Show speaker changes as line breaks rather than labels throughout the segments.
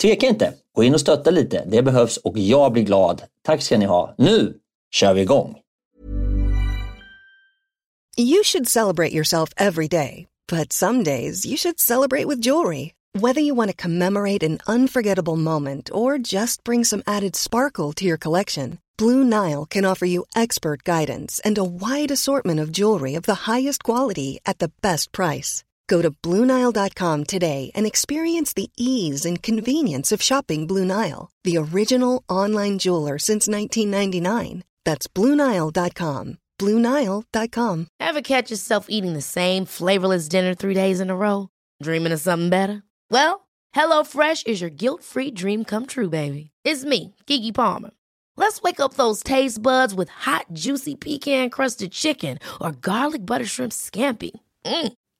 tveka inte. Gå in och stötta lite. Det behövs och jag blir glad. Tack ska ni ha. Nu kör vi igång!
You should celebrate yourself every day. But some days you should celebrate with jewelry. Whether you want to commemorate an unforgettable moment or just bring some added sparkle to your collection, Blue Nile can offer you expert guidance and a wide assortment of jewelry of the highest quality at the best price. Go to Bluenile.com today and experience the ease and convenience of shopping Blue Nile, the original online jeweler since 1999. That's Bluenile.com. Bluenile.com.
Ever catch yourself eating the same flavorless dinner three days in a row? Dreaming of something better? Well, HelloFresh is your guilt free dream come true, baby. It's me, Gigi Palmer. Let's wake up those taste buds with hot, juicy pecan crusted chicken or garlic butter shrimp scampi. Mm.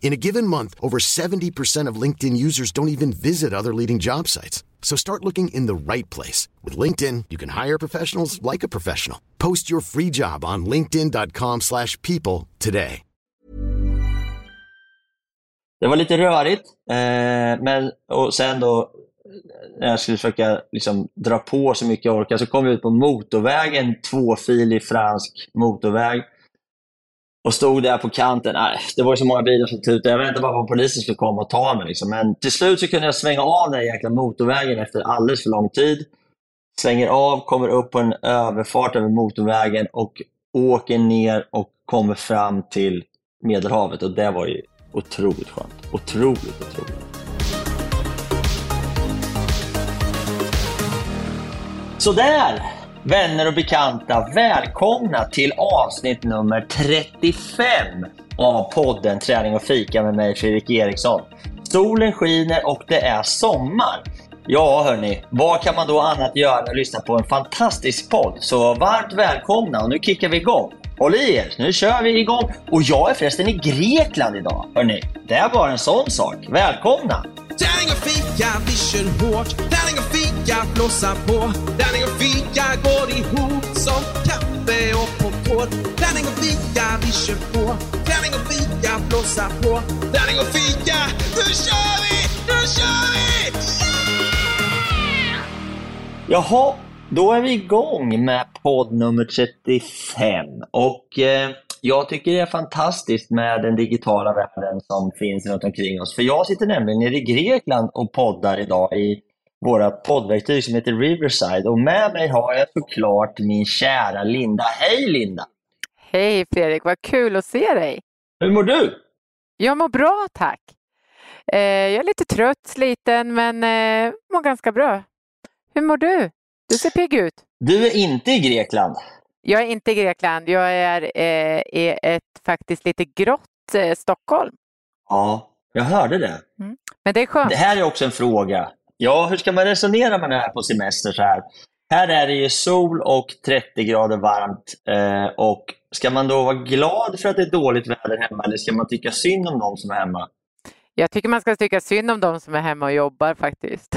In a given month, over 70% of LinkedIn users don't even visit other leading job sites. So start looking in the right place. With LinkedIn, you can hire professionals like a professional. Post your free job on linkedin.com slash people today.
Det var lite rörigt, eh, men och sen då när jag skulle försöka liksom, dra på så mycket jag orkar så kom vi ut på motorvägen, tvåfilig fransk motorväg och stod där på kanten. Nej, det var ju så många bilar som tutade. Jag väntade bara på att polisen skulle komma och ta mig. Liksom. Men till slut så kunde jag svänga av den jäkla motorvägen efter alldeles för lång tid. Svänger av, kommer upp på en överfart över motorvägen och åker ner och kommer fram till Medelhavet. Och det var ju otroligt skönt. Otroligt, otroligt. Sådär! Vänner och bekanta, välkomna till avsnitt nummer 35 av podden Träning och fika med mig Fredrik Eriksson. Solen skiner och det är sommar. Ja hörni, vad kan man då annat göra än att lyssna på en fantastisk podd? Så varmt välkomna och nu kickar vi igång. Håll i er, nu kör vi igång. Och jag är förresten i Grekland idag. Hörni, det är bara en sån sak. Välkomna! Tärning och fika, vi kör hårt. Tärning och fika, blåsa på. Tärning och fika går ihop som kaffe och popcorn. Tärning och fika, vi kör på. Tärning och fika, blåsa på. Tärning och fika, nu kör vi! Nu kör vi! Yeah! Jaha, då är vi igång med podd nummer 35. Och eh, jag tycker det är fantastiskt med den digitala världen som finns runt omkring oss. För jag sitter nämligen nere i Grekland och poddar idag i våra poddverktyg som heter Riverside. Och med mig har jag såklart min kära Linda. Hej Linda!
Hej Fredrik, vad kul att se dig!
Hur mår du?
Jag mår bra tack. Eh, jag är lite trött, sliten, men eh, mår ganska bra. Hur mår du? Du ser pigg ut.
Du är inte i Grekland?
Jag är inte i Grekland. Jag är eh, i ett faktiskt lite grått eh, Stockholm.
Ja, jag hörde det.
Mm. Men det är skönt.
Det här är också en fråga. Ja, hur ska man resonera med det här på semester så här? Här är det ju sol och 30 grader varmt. Eh, och Ska man då vara glad för att det är dåligt väder hemma eller ska man tycka synd om de som är hemma?
Jag tycker man ska tycka synd om de som är hemma och jobbar faktiskt.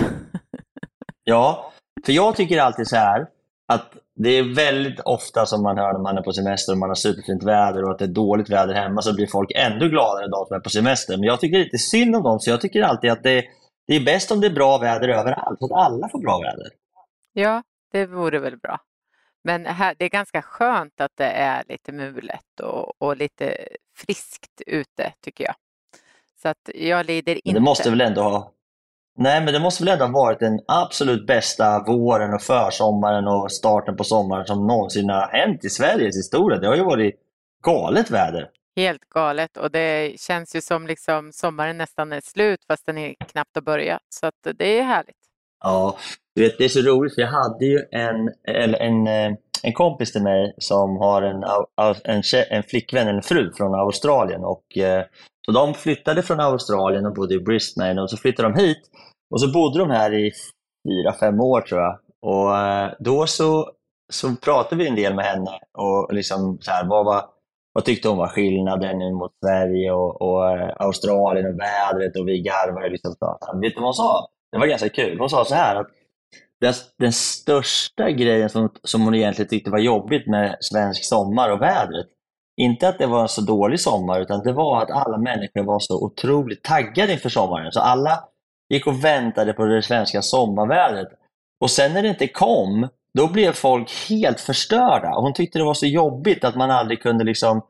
ja, för jag tycker alltid så här att det är väldigt ofta som man hör när man är på semester och man har superfint väder och att det är dåligt väder hemma så blir folk ännu gladare de som är på semester. Men jag tycker lite synd om dem, så jag tycker alltid att det, det är bäst om det är bra väder överallt, så att alla får bra väder.
Ja, det vore väl bra. Men här, det är ganska skönt att det är lite mulet och, och lite friskt ute tycker jag. Så att jag lider inte.
Men det måste väl ändå ha Nej, men det måste väl ändå ha varit den absolut bästa våren och försommaren och starten på sommaren som någonsin har hänt i Sveriges historia. Det har ju varit galet väder.
Helt galet och det känns ju som liksom sommaren nästan är slut fast den är knappt har börjat. Så att det är härligt.
Ja, du vet, det är så roligt för jag hade ju en, en, en, eh, en kompis till mig som har en, en, en flickvän, en fru från Australien. Och, eh, så de flyttade från Australien och bodde i Brisbane och så flyttade de hit. Och så bodde de här i fyra, fem år tror jag. Och eh, då så, så pratade vi en del med henne och liksom så här, vad, var, vad tyckte hon var skillnaden mot Sverige och, och eh, Australien och vädret och vi garvade. Liksom, så. Vet du vad hon sa? Det var ganska kul. Hon sa så här att den, den största grejen som, som hon egentligen tyckte var jobbigt med svensk sommar och vädret, inte att det var en så dålig sommar, utan det var att alla människor var så otroligt taggade inför sommaren. Så alla gick och väntade på det svenska sommarvädret. Och sen när det inte kom, då blev folk helt förstörda. hon tyckte det var så jobbigt att man aldrig kunde liksom,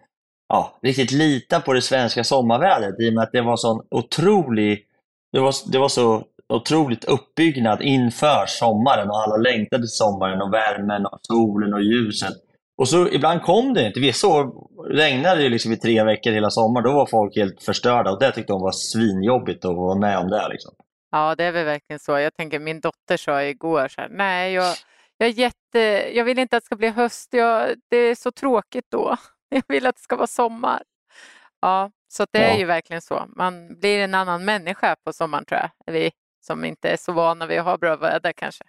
ja, riktigt lita på det svenska sommarvädret i och med att det var sån otrolig det var, det var så otroligt uppbyggnad inför sommaren och alla längtade till sommaren och värmen och solen och ljuset. Och så ibland kom det inte. Vi såg, regnade det liksom i tre veckor hela sommaren, då var folk helt förstörda och det tyckte de var svinjobbigt att vara med om det. Liksom.
Ja, det är väl verkligen så. Jag tänker, min dotter sa igår så här, nej, jag, jag, är jätte, jag vill inte att det ska bli höst, jag, det är så tråkigt då. Jag vill att det ska vara sommar. Ja, så det är ju verkligen så. Man blir en annan människa på sommaren tror jag. Vi som inte är så vana vid att ha bra väder kanske.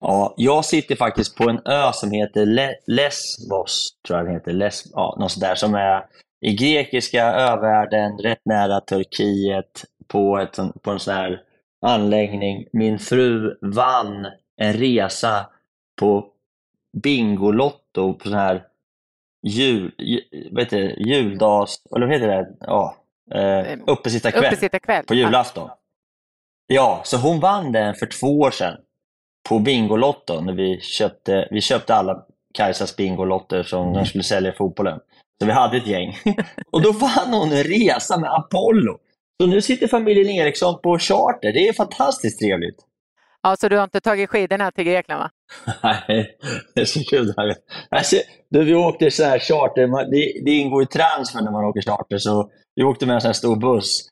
Ja, jag sitter faktiskt på en ö som heter Le Lesbos, tror jag den heter. Les ja, något sådär, som är i grekiska övärlden, rätt nära Turkiet, på, ett, på en sån här anläggning. Min fru vann en resa på Bingolotto på sån här jul, vad heter det, juldags, eller vad heter det? Ja, eh, uppesittarkväll,
uppesittarkväll
på julafton. Ja, så hon vann den för två år sedan på Bingolotto när vi köpte, vi köpte alla Kajsas Bingolotter som de skulle sälja i fotbollen. Så vi hade ett gäng. och då vann hon en resa med Apollo. Så nu sitter familjen Eriksson på charter. Det är fantastiskt trevligt.
Ja, så du har inte tagit skidorna till Grekland va?
Nej, det är så kul. Alltså, då vi åkte så här charter, det, det ingår i transfer när man åker charter, så vi åkte med en sån här stor buss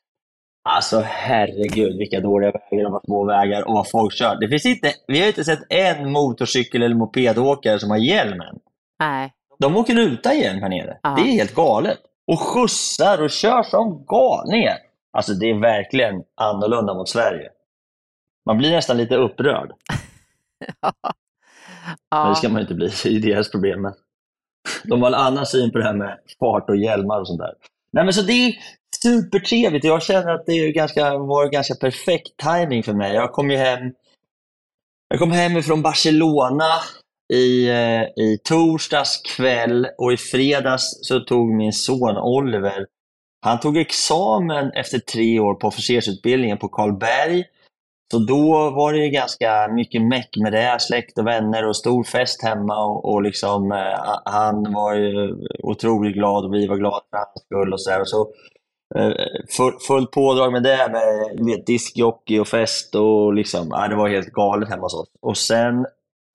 Alltså herregud vilka dåliga vägar och små vägar och vad folk kör. Det finns inte, vi har inte sett en motorcykel eller mopedåkare som har hjälm än.
Nej.
De åker utan hjälm här nere. Ja. Det är helt galet. Och skjutsar och kör som galningar. Alltså det är verkligen annorlunda mot Sverige. Man blir nästan lite upprörd. ja. Men det ska man inte bli, det är deras problem. De har en annan syn på det här med fart och hjälmar och sånt där. Nej, men så det, supertrevligt. Jag känner att det ganska, var ganska perfekt timing för mig. Jag kom ju hem, jag kom hem från Barcelona i, eh, i torsdags kväll och i fredags så tog min son Oliver, han tog examen efter tre år på officersutbildningen på Karlberg. Så då var det ganska mycket meck med det, släkt och vänner och stor fest hemma. Och, och liksom, eh, han var ju otroligt glad och vi var glada för hans skull. Och så, där. Och så Eh, fullt pådrag med det, med vet, diskjockey och fest och liksom, ja, det var helt galet hemma hos oss. Och sen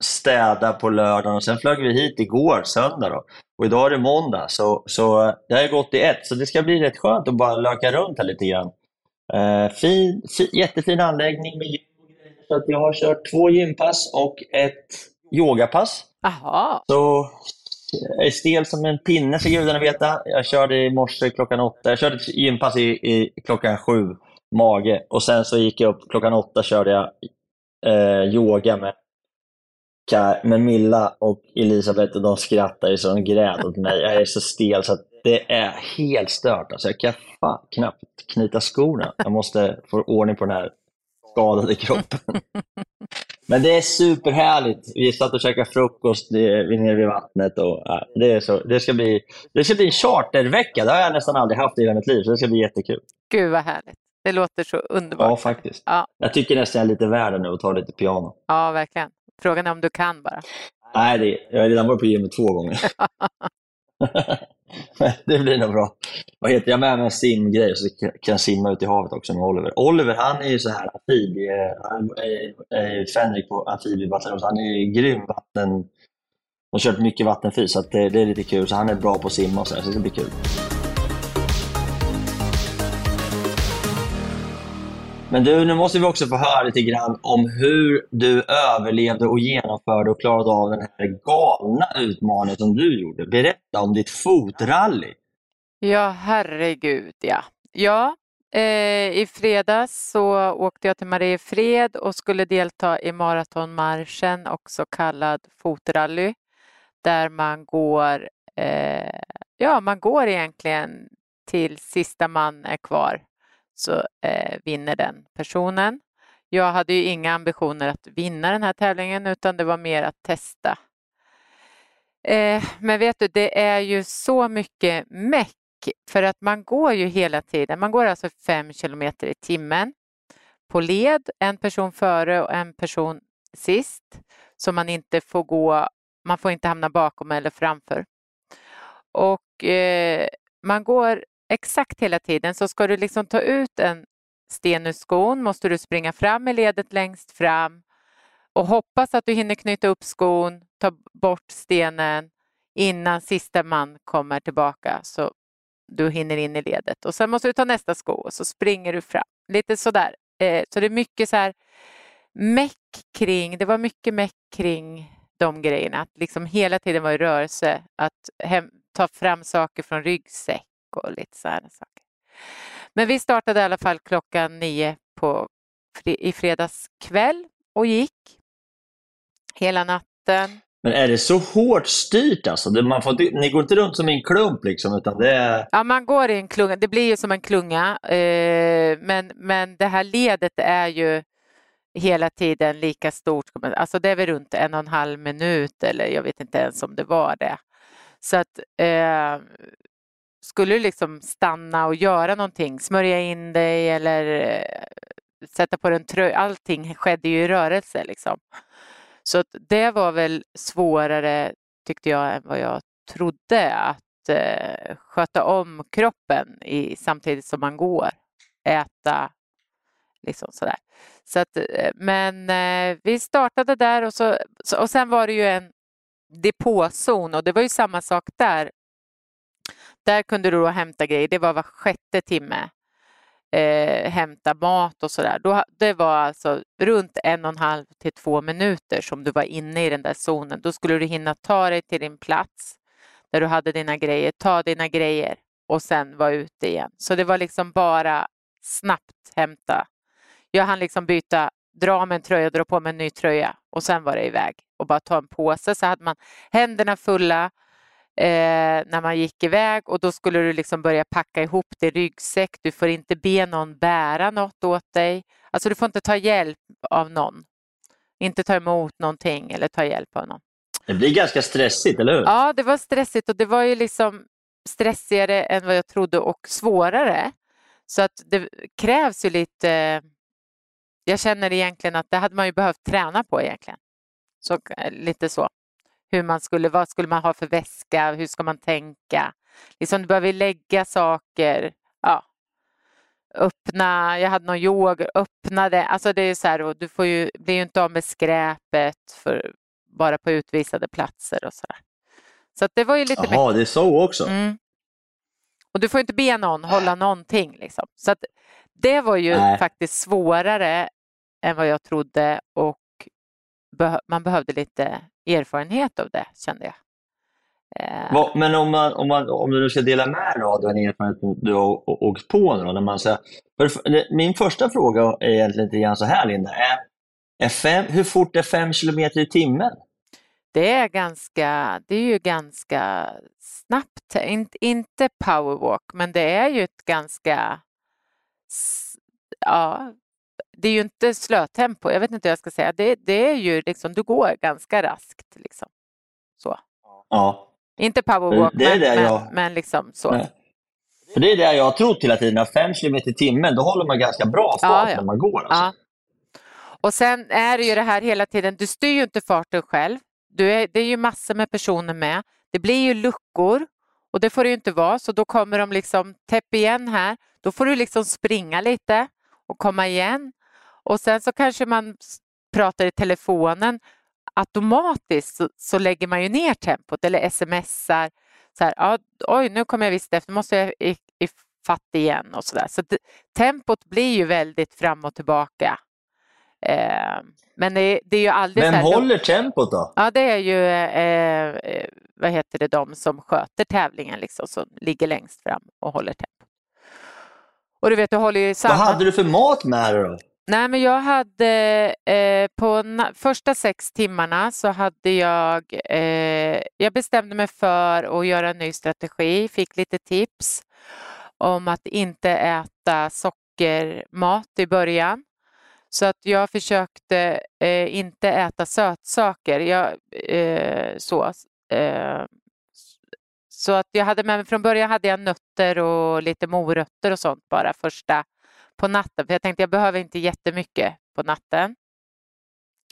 städa på lördagen och sen flög vi hit igår, söndag då. Och idag är det måndag, så, så det har gått i ett. Så det ska bli rätt skönt att bara löka runt här lite grann. Uh, fin, fin, jättefin anläggning med gym. Så att jag har kört två gympass och ett yogapass.
Aha.
Så är stel som en pinne, ska gudarna veta. Jag körde i morse klockan åtta. Jag körde gympass i, i klockan sju, mage. Och sen så gick jag upp klockan åtta körde jag eh, yoga med, med Milla och Elisabeth och de skrattade så de grät åt mig. Jag är så stel så att det är helt stört. Alltså jag kan fan knappt knyta skorna. Jag måste få ordning på den här skadade kroppen. Men det är superhärligt. Vi satt och käkade frukost nere vid vattnet. Och, ja, det, är så, det, ska bli, det ska bli en chartervecka. Det har jag nästan aldrig haft i hela mitt liv, så det ska bli jättekul.
Gud vad härligt. Det låter så underbart.
Ja, faktiskt.
Ja.
Jag tycker nästan jag är lite värd nu och tar lite piano.
Ja, verkligen. Frågan är om du kan bara.
Nej, det, jag har redan varit på gymmet två gånger. det blir nog bra. Vad heter jag med mig en simgrej så kan jag simma ut i havet också med Oliver. Oliver han är ju så här amfibie, eh, han är fänrik på amfibiebataljon, så han är grym vatten. Han har kört mycket vattenfys så det, det, är lite kul. Så han är bra på att simma och så, här, så det blir kul. Men du, nu måste vi också få höra lite grann om hur du överlevde och genomförde och klarade av den här galna utmaningen som du gjorde. Berätta om ditt fotrally.
Ja, herregud ja. Ja, eh, i fredags så åkte jag till Mariefred och skulle delta i maratonmarschen, också kallad fotrally, där man går, eh, ja, man går egentligen till sista man är kvar så eh, vinner den personen. Jag hade ju inga ambitioner att vinna den här tävlingen utan det var mer att testa. Eh, men vet du, det är ju så mycket meck för att man går ju hela tiden. Man går alltså fem kilometer i timmen på led, en person före och en person sist. Så man inte får gå, man får inte hamna bakom eller framför. Och eh, man går exakt hela tiden. Så ska du liksom ta ut en sten ur skon måste du springa fram i ledet längst fram och hoppas att du hinner knyta upp skon, ta bort stenen innan sista man kommer tillbaka så du hinner in i ledet. Och sen måste du ta nästa sko och så springer du fram. Lite sådär. Eh, så det är mycket så här meck kring, det var mycket meck kring de grejerna. Att liksom hela tiden vara i rörelse, att hem, ta fram saker från ryggsäck och lite sådana saker. Men vi startade i alla fall klockan nio på, i fredags kväll och gick hela natten.
Men är det så hårt styrt alltså? Man får, ni går inte runt som en klump liksom? Utan det är...
Ja, man går i en klunga. Det blir ju som en klunga. Eh, men, men det här ledet är ju hela tiden lika stort. Alltså det är väl runt en och en halv minut eller jag vet inte ens om det var det. Så att eh, skulle du liksom stanna och göra någonting, smörja in dig eller eh, sätta på dig en tröja, allting skedde ju i rörelse liksom. Så det var väl svårare tyckte jag än vad jag trodde att eh, sköta om kroppen i, samtidigt som man går, äta, liksom sådär. Så att, eh, men eh, vi startade där och, så, och sen var det ju en depåzon och det var ju samma sak där. Där kunde du då hämta grejer, det var var sjätte timme. Eh, hämta mat och sådär. Det var alltså runt en och en halv till två minuter som du var inne i den där zonen. Då skulle du hinna ta dig till din plats där du hade dina grejer, ta dina grejer och sen vara ute igen. Så det var liksom bara snabbt hämta. Jag hann liksom byta, dra med en tröja, dra på mig en ny tröja och sen var det iväg och bara ta en påse så hade man händerna fulla eh, när man gick iväg och då skulle du liksom börja packa ihop din ryggsäck. Du får inte be någon bära något åt dig. Alltså du får inte ta hjälp av någon. Inte ta emot någonting eller ta hjälp av någon.
Det blir ganska stressigt, eller hur?
Ja, det var stressigt och det var ju liksom stressigare än vad jag trodde och svårare. Så att det krävs ju lite... Jag känner egentligen att det hade man ju behövt träna på egentligen. Så, lite så hur man skulle, vad skulle man ha för väska, hur ska man tänka? Liksom, du behöver lägga saker, ja. öppna, jag hade någon yoghurt, öppna det, alltså det är så här, och du får ju, blir ju inte av med skräpet för, bara på utvisade platser och så där. Så det var ju lite
Jaha, det är så också?
Mm. Och du får inte be någon hålla någonting. Liksom. Så det var ju Nej. faktiskt svårare än vad jag trodde och man behövde lite erfarenhet av det kände jag.
Eh. Men om, man, om, man, om du ska dela med dig av den erfarenhet du har åkt på nu när man säger, Min första fråga är egentligen lite grann så här Linda. Är, är fem, hur fort är fem kilometer i timmen?
Det är, ganska, det är ju ganska snabbt, inte, inte powerwalk, men det är ju ett ganska, ja, det är ju inte slötempo, jag vet inte hur jag ska säga. Det, det är ju liksom, du går ganska raskt. Liksom. Så.
Ja.
Inte powerwalk,
Det är
men,
det
men,
jag-
men liksom så.
Nej. För det är det jag har trott hela tiden, att 5 km i timmen, då håller man ganska bra fart
Ja, ja.
när man går. Alltså.
Ja. Och sen är det ju det här hela tiden, du styr ju inte farten själv. Du är, det är ju massor med personer med. Det blir ju luckor och det får det ju inte vara, så då kommer de liksom täpp igen här. Då får du liksom springa lite och komma igen. Och sen så kanske man pratar i telefonen. Automatiskt så, så lägger man ju ner tempot eller smsar. Så här, ja, oj, nu kommer jag visst efter, måste jag i, i fatt igen och sådär. Så det, tempot blir ju väldigt fram och tillbaka. Eh, men det, det är ju aldrig
Vem
så här,
håller tempot då?
Ja, det är ju eh, eh, vad heter det, de som sköter tävlingen, liksom, som ligger längst fram och håller tempot. Och du vet, du håller ju samma...
Vad hade du för mat med dig då?
Nej, men jag hade eh, på första sex timmarna så hade jag, eh, jag bestämde mig för att göra en ny strategi, fick lite tips om att inte äta sockermat i början. Så att jag försökte eh, inte äta sötsaker. Jag, eh, så, eh, så att jag hade med mig, från början hade jag nötter och lite morötter och sånt bara första på natten. För jag tänkte jag behöver inte jättemycket på natten.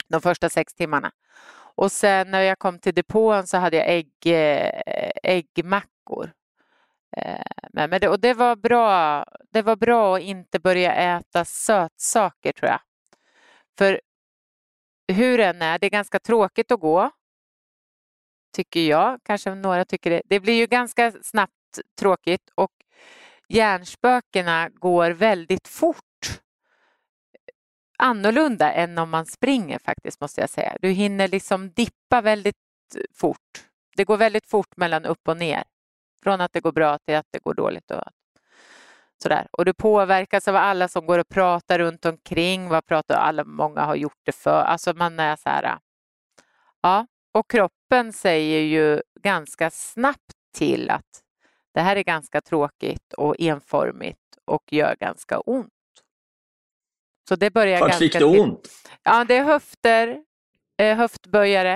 De första sex timmarna. Och sen när jag kom till depån så hade jag ägg, eh, äggmackor. Eh, men, men det, och det var, bra, det var bra att inte börja äta sötsaker tror jag. För hur det än är, det är ganska tråkigt att gå. Tycker jag, kanske några tycker det. Det blir ju ganska snabbt tråkigt och hjärnspökena går väldigt fort. Annorlunda än om man springer faktiskt måste jag säga. Du hinner liksom dippa väldigt fort. Det går väldigt fort mellan upp och ner. Från att det går bra till att det går dåligt. Och sådär. Och du påverkas av alla som går och pratar runt omkring. Vad pratar alla? Många har gjort det för. Alltså man är så här. Ja, och kroppen säger ju ganska snabbt till att det här är ganska tråkigt och enformigt och gör ganska ont. Så det börjar
Vart
ganska
fick det ont?
Ja, det är höfter, eh, höftböjare.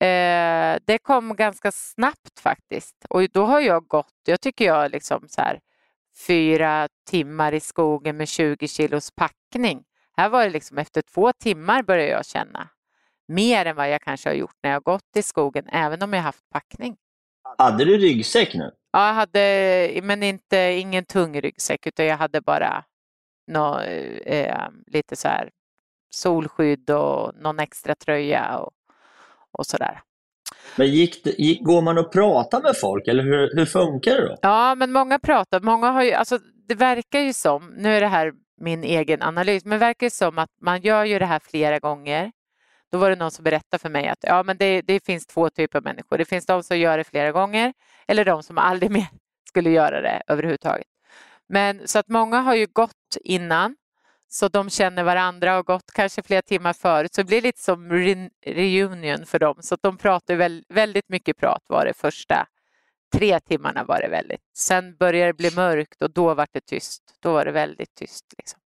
Eh, det kom ganska snabbt faktiskt. Och då har jag gått, jag tycker jag liksom så här fyra timmar i skogen med 20 kilos packning. Här var det liksom efter två timmar började jag känna mer än vad jag kanske har gjort när jag gått i skogen, även om jag haft packning.
Hade du ryggsäck nu?
Ja, jag hade, men inte, ingen tung ryggsäck utan jag hade bara nå, eh, lite så här solskydd och någon extra tröja och, och sådär.
Men gick gick, går man och pratar med folk eller hur, hur funkar det då?
Ja, men många pratar, många har ju, alltså det verkar ju som, nu är det här min egen analys, men det verkar ju som att man gör ju det här flera gånger. Då var det någon som berättade för mig att ja, men det, det finns två typer av människor. Det finns de som gör det flera gånger eller de som aldrig mer skulle göra det överhuvudtaget. Men så att många har ju gått innan så de känner varandra och har gått kanske flera timmar förut. Så det blir lite som re reunion för dem. Så att de pratar väl, väldigt mycket prat var det första tre timmarna var det väldigt. Sen började det bli mörkt och då var det tyst. Då var det väldigt tyst. Liksom.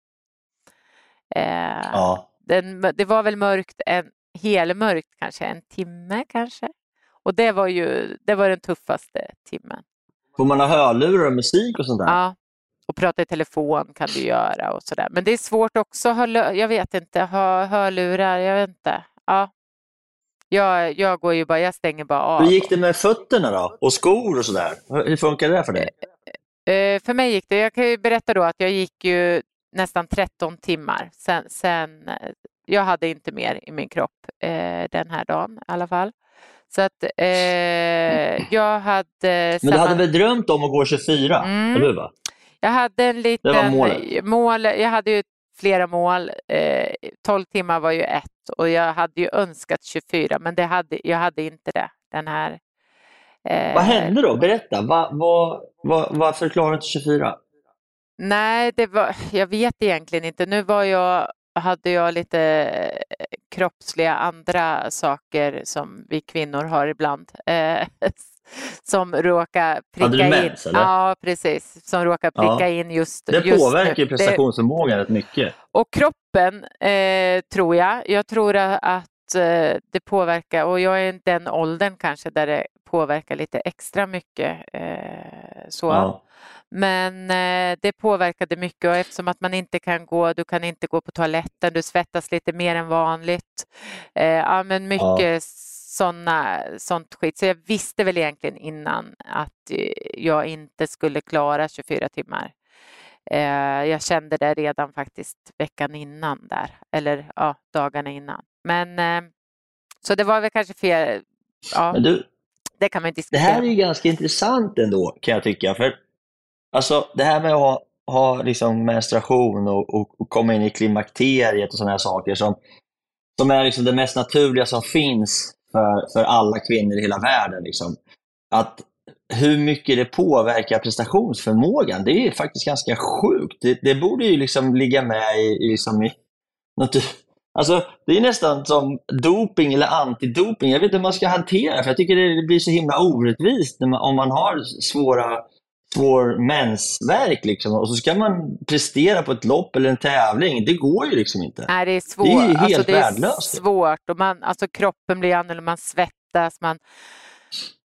Eh,
Ja.
den, det var väl mörkt, en, helmörkt kanske, en timme kanske. Och det var ju det var den tuffaste timmen.
Får man ha hörlurar och musik och sånt där?
Ja, och prata i telefon kan du göra och sådär. Men det är svårt också jag vet inte, ha hörlurar, jag vet inte. Ja. Jag, jag går ju bara, jag stänger bara av.
Hur gick det med fötterna då? Och skor och sådär? Hur funkar det för dig?
Eh, för mig gick det, jag kan ju berätta då att jag gick ju nästan 13 timmar. Sen, sen eh, jag hade inte mer i min kropp eh, den här dagen i alla fall. Så att eh, jag hade...
Men du hade väl drömt om att gå 24?
Mm.
Eller hur?
Jag hade en liten...
Det var målet.
Mål, jag hade ju flera mål. Eh, 12 timmar var ju ett och jag hade ju önskat 24 men det hade, jag hade inte det. Den här... eh,
Vad hände då? Berätta. Va, va, va, varför klarade du inte 24?
Nej, det var, jag vet egentligen inte. Nu var jag, hade jag lite eh, kroppsliga andra saker som vi kvinnor har ibland. Eh, som råkar pricka
Hade du
in.
mens, eller?
Ja, precis. Som råkar pricka
Ja.
in just
Det
just
påverkar
nu.
prestationsförmågan rätt mycket.
Och kroppen eh, tror jag. Jag tror att eh, det påverkar och jag är i den åldern kanske där det påverkar lite extra mycket. Eh, så.
Ja.
Men eh, det påverkade mycket och eftersom att man inte kan gå, du kan inte gå på toaletten, du svettas lite mer än vanligt. Eh, ja, men mycket såna, sånt skit. Så jag visste väl egentligen innan att eh, jag inte skulle klara 24 timmar. Eh, jag kände det redan faktiskt veckan innan där, eller ja, dagarna innan. Men eh, så det var väl kanske fel. Ja,
du,
det kan man inte
det
diskutera.
här är ju ganska intressant ändå kan jag tycka. För alltså, det här med att ha, ha liksom menstruation och, och, och komma in i klimakteriet och sådana här saker som, som är liksom det mest naturliga som finns för, för alla kvinnor i hela världen. Liksom. Att hur mycket det påverkar prestationsförmågan, det är faktiskt ganska sjukt. Det, det borde ju liksom ligga med i, i, liksom i något, Alltså, det är nästan som doping eller antidoping. Jag vet inte hur man ska hantera det, för jag tycker det blir så himla orättvist när man, om man har svåra, svår mensvärk liksom, och så ska man prestera på ett lopp eller en tävling. Det går ju liksom inte.
Nej, det är svårt.
Det är helt
alltså, det är
värdelöst.
svårt och man, alltså, kroppen blir annorlunda, man svettas, man,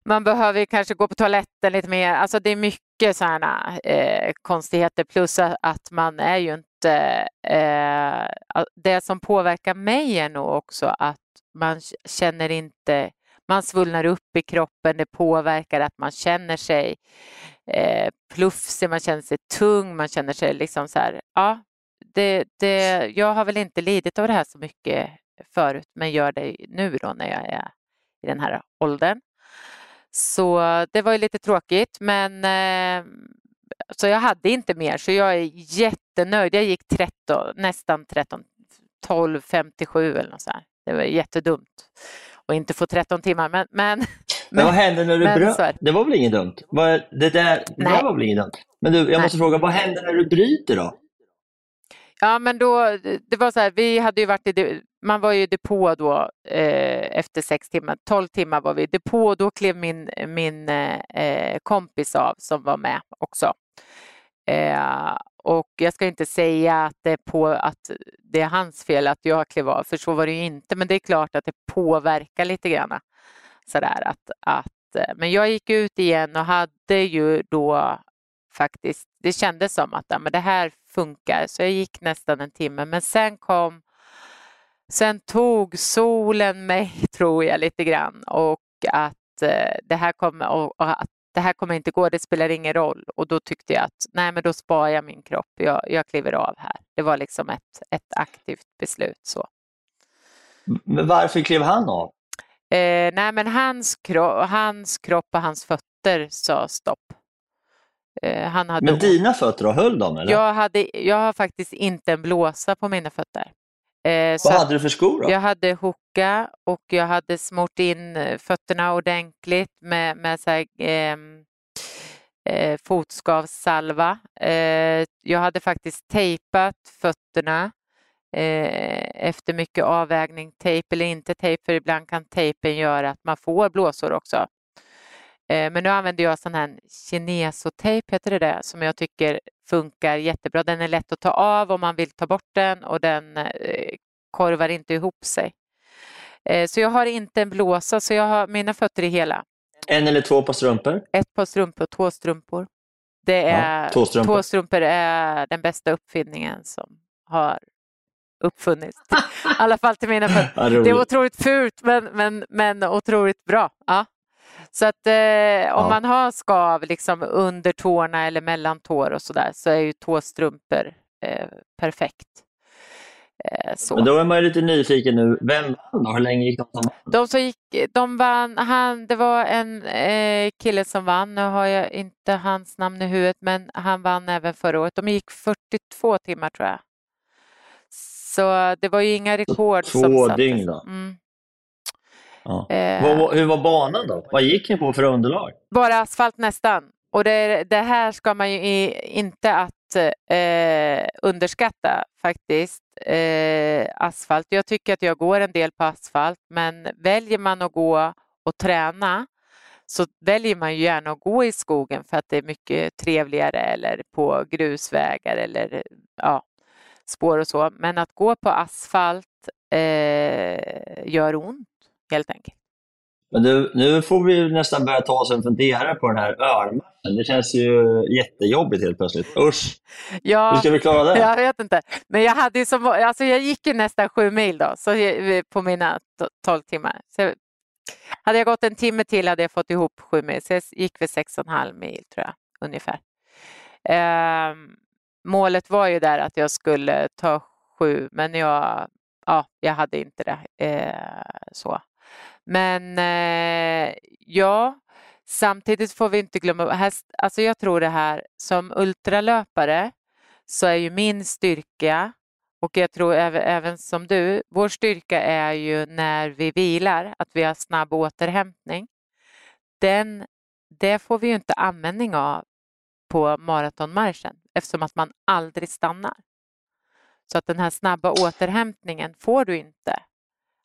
man behöver kanske gå på toaletten lite mer. Alltså, det är mycket sådana eh, konstigheter plus att, att man är ju inte... Eh, det som påverkar mig är nog också att man känner inte... Man svullnar upp i kroppen, det påverkar att man känner sig eh, plufsig, man känner sig tung, man känner sig liksom så här... Ja, det, det, jag har väl inte lidit av det här så mycket förut, men gör det nu då när jag är i den här åldern. Så det var ju lite tråkigt, men eh, så jag hade inte mer, så jag är jättenöjd. Jag gick 13, nästan 13, 12, 57 eller något så här. Det var jättedumt att inte få 13 timmar, men, men
Men vad hände när du
men
bröt?
det.
Var väl inget dumt? Det där, det där var väl inget dumt? Men du, jag
Nej.
måste fråga, vad händer när du bryter då?
Ja, men då, det var så här, vi hade ju varit i, man var ju i depå då eh, efter sex timmar, 12 timmar var vi i depå och då klev min, min eh, kompis av som var med också. Eh, och jag ska inte säga att det, är på, att det är hans fel att jag klev av, för så var det ju inte, men det är klart att det påverkar lite grann. Sådär, att, att, eh, men jag gick ut igen och hade ju då faktiskt, det kändes som att ja, men det här funkar, så jag gick nästan en timme, men sen kom Sen tog solen mig, tror jag, lite grann och att eh, det här kommer och att det här kommer inte gå, det spelar ingen roll. Och då tyckte jag att nej, men då sparar jag min kropp. Jag, jag kliver av här. Det var liksom ett, ett aktivt beslut. så.
Men varför klev han av?
Eh, nej, men hans, kro hans kropp och hans fötter sa stopp. Eh, han hade
Men dina fötter då, höll de eller?
jag, hade, jag har faktiskt inte en blåsa på mina fötter. Eh,
Vad hade du för skor då?
Jag hade hoka och jag hade smort in eh, fötterna ordentligt med, med så här, ehm, eh, fotskavssalva. Eh, jag hade faktiskt tejpat fötterna eh, efter mycket avvägning, tejp eller inte tejp, för ibland kan tejpen göra att man får blåsor också. Eh, men nu använder jag sån här kinesotejp, heter det det, som jag tycker funkar jättebra. Den är lätt att ta av om man vill ta bort den och den eh, korvar inte ihop sig. Eh, så jag har inte en blåsa, så jag har mina fötter är hela.
En eller två par strumpor?
Ett par strumpor, två strumpor. Det är,
två strumpor.
två strumpor är den bästa uppfinningen som har uppfunnits. I alla fall till mina fötter.
Ja,
Det är
roligt.
otroligt fult men, men, men otroligt bra. Ja. Så att eh, om
Ja.
man har skav liksom under tårna eller mellan tår och sådär så är ju tåstrumpor eh, perfekt. Eh, så.
Men då är man ju lite nyfiken nu. Vem vann då? Hur länge gick de som vann?
De som gick, de vann, han, det var en eh, kille som vann, nu har jag inte hans namn i huvudet, men han vann även förra året. De gick 42 timmar tror jag. Så det var ju inga rekord
två
som sattes.
dygn då?
Mm.
Ja.
Eh,
hur var banan då? Vad gick ni på för underlag?
Bara asfalt nästan. Och det, det här ska man ju i, inte att eh, underskatta faktiskt. Eh, asfalt. Jag tycker att jag går en del på asfalt men väljer man att gå och träna så väljer man ju gärna att gå i skogen för att det är mycket trevligare eller på grusvägar eller ja, spår och så. Men att gå på asfalt eh, gör ont helt enkelt.
Men du, nu får vi nästan börja ta oss en funderare på den här örnmarschen. Det känns ju jättejobbigt helt plötsligt. Usch!
Ja,
Hur ska vi klara det?
Jag vet inte. Men jag, hade som, alltså jag gick ju nästan sju mil då, så på mina tolv timmar. Så hade jag gått en timme till hade jag fått ihop sju mil, så jag gick väl sex och en halv mil tror jag, ungefär. Eh, målet var ju där att jag skulle ta sju, men jag, ja, jag hade inte det. Eh, så. Men eh, ja, samtidigt får vi inte glömma, häst, alltså jag tror det här som ultralöpare så är ju min styrka och jag tror även, även som du, vår styrka är ju när vi vilar, att vi har snabb återhämtning. Den, det får vi ju inte användning av på maratonmarschen eftersom att man aldrig stannar. Så att den här snabba återhämtningen får du inte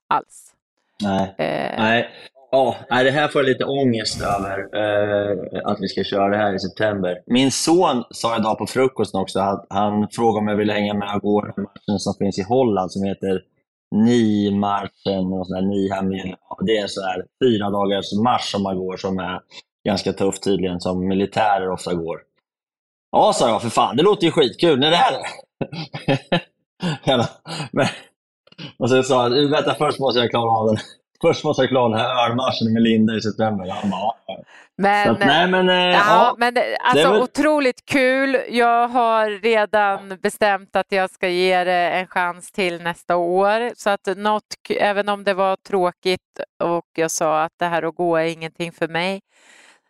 alls.
Nej. Eh. Nej. Ja, det här får jag lite ångest över, eh, att vi ska köra det här i september. Min son sa idag på frukosten också att han frågade om jag ville hänga med och gå den matchen som finns i Holland som heter Nimarschen och sådär, Nihemil. Det är en sån här fyra dagars marsch som man går som är ganska tuff tydligen, som militärer ofta går. Ja, sa jag, för fan, det låter ju skitkul. När det här Men, och sen sa han, vänta först måste jag klara av den. Först måste jag klara den här ölmarschen med Linda i september. Han bara,
men, att, nej, men, äh, ja, ja, men det, alltså det otroligt kul. Jag har redan bestämt att jag ska ge det en chans till nästa år. Så att något, även om det var tråkigt och jag sa att det här att gå är ingenting för mig,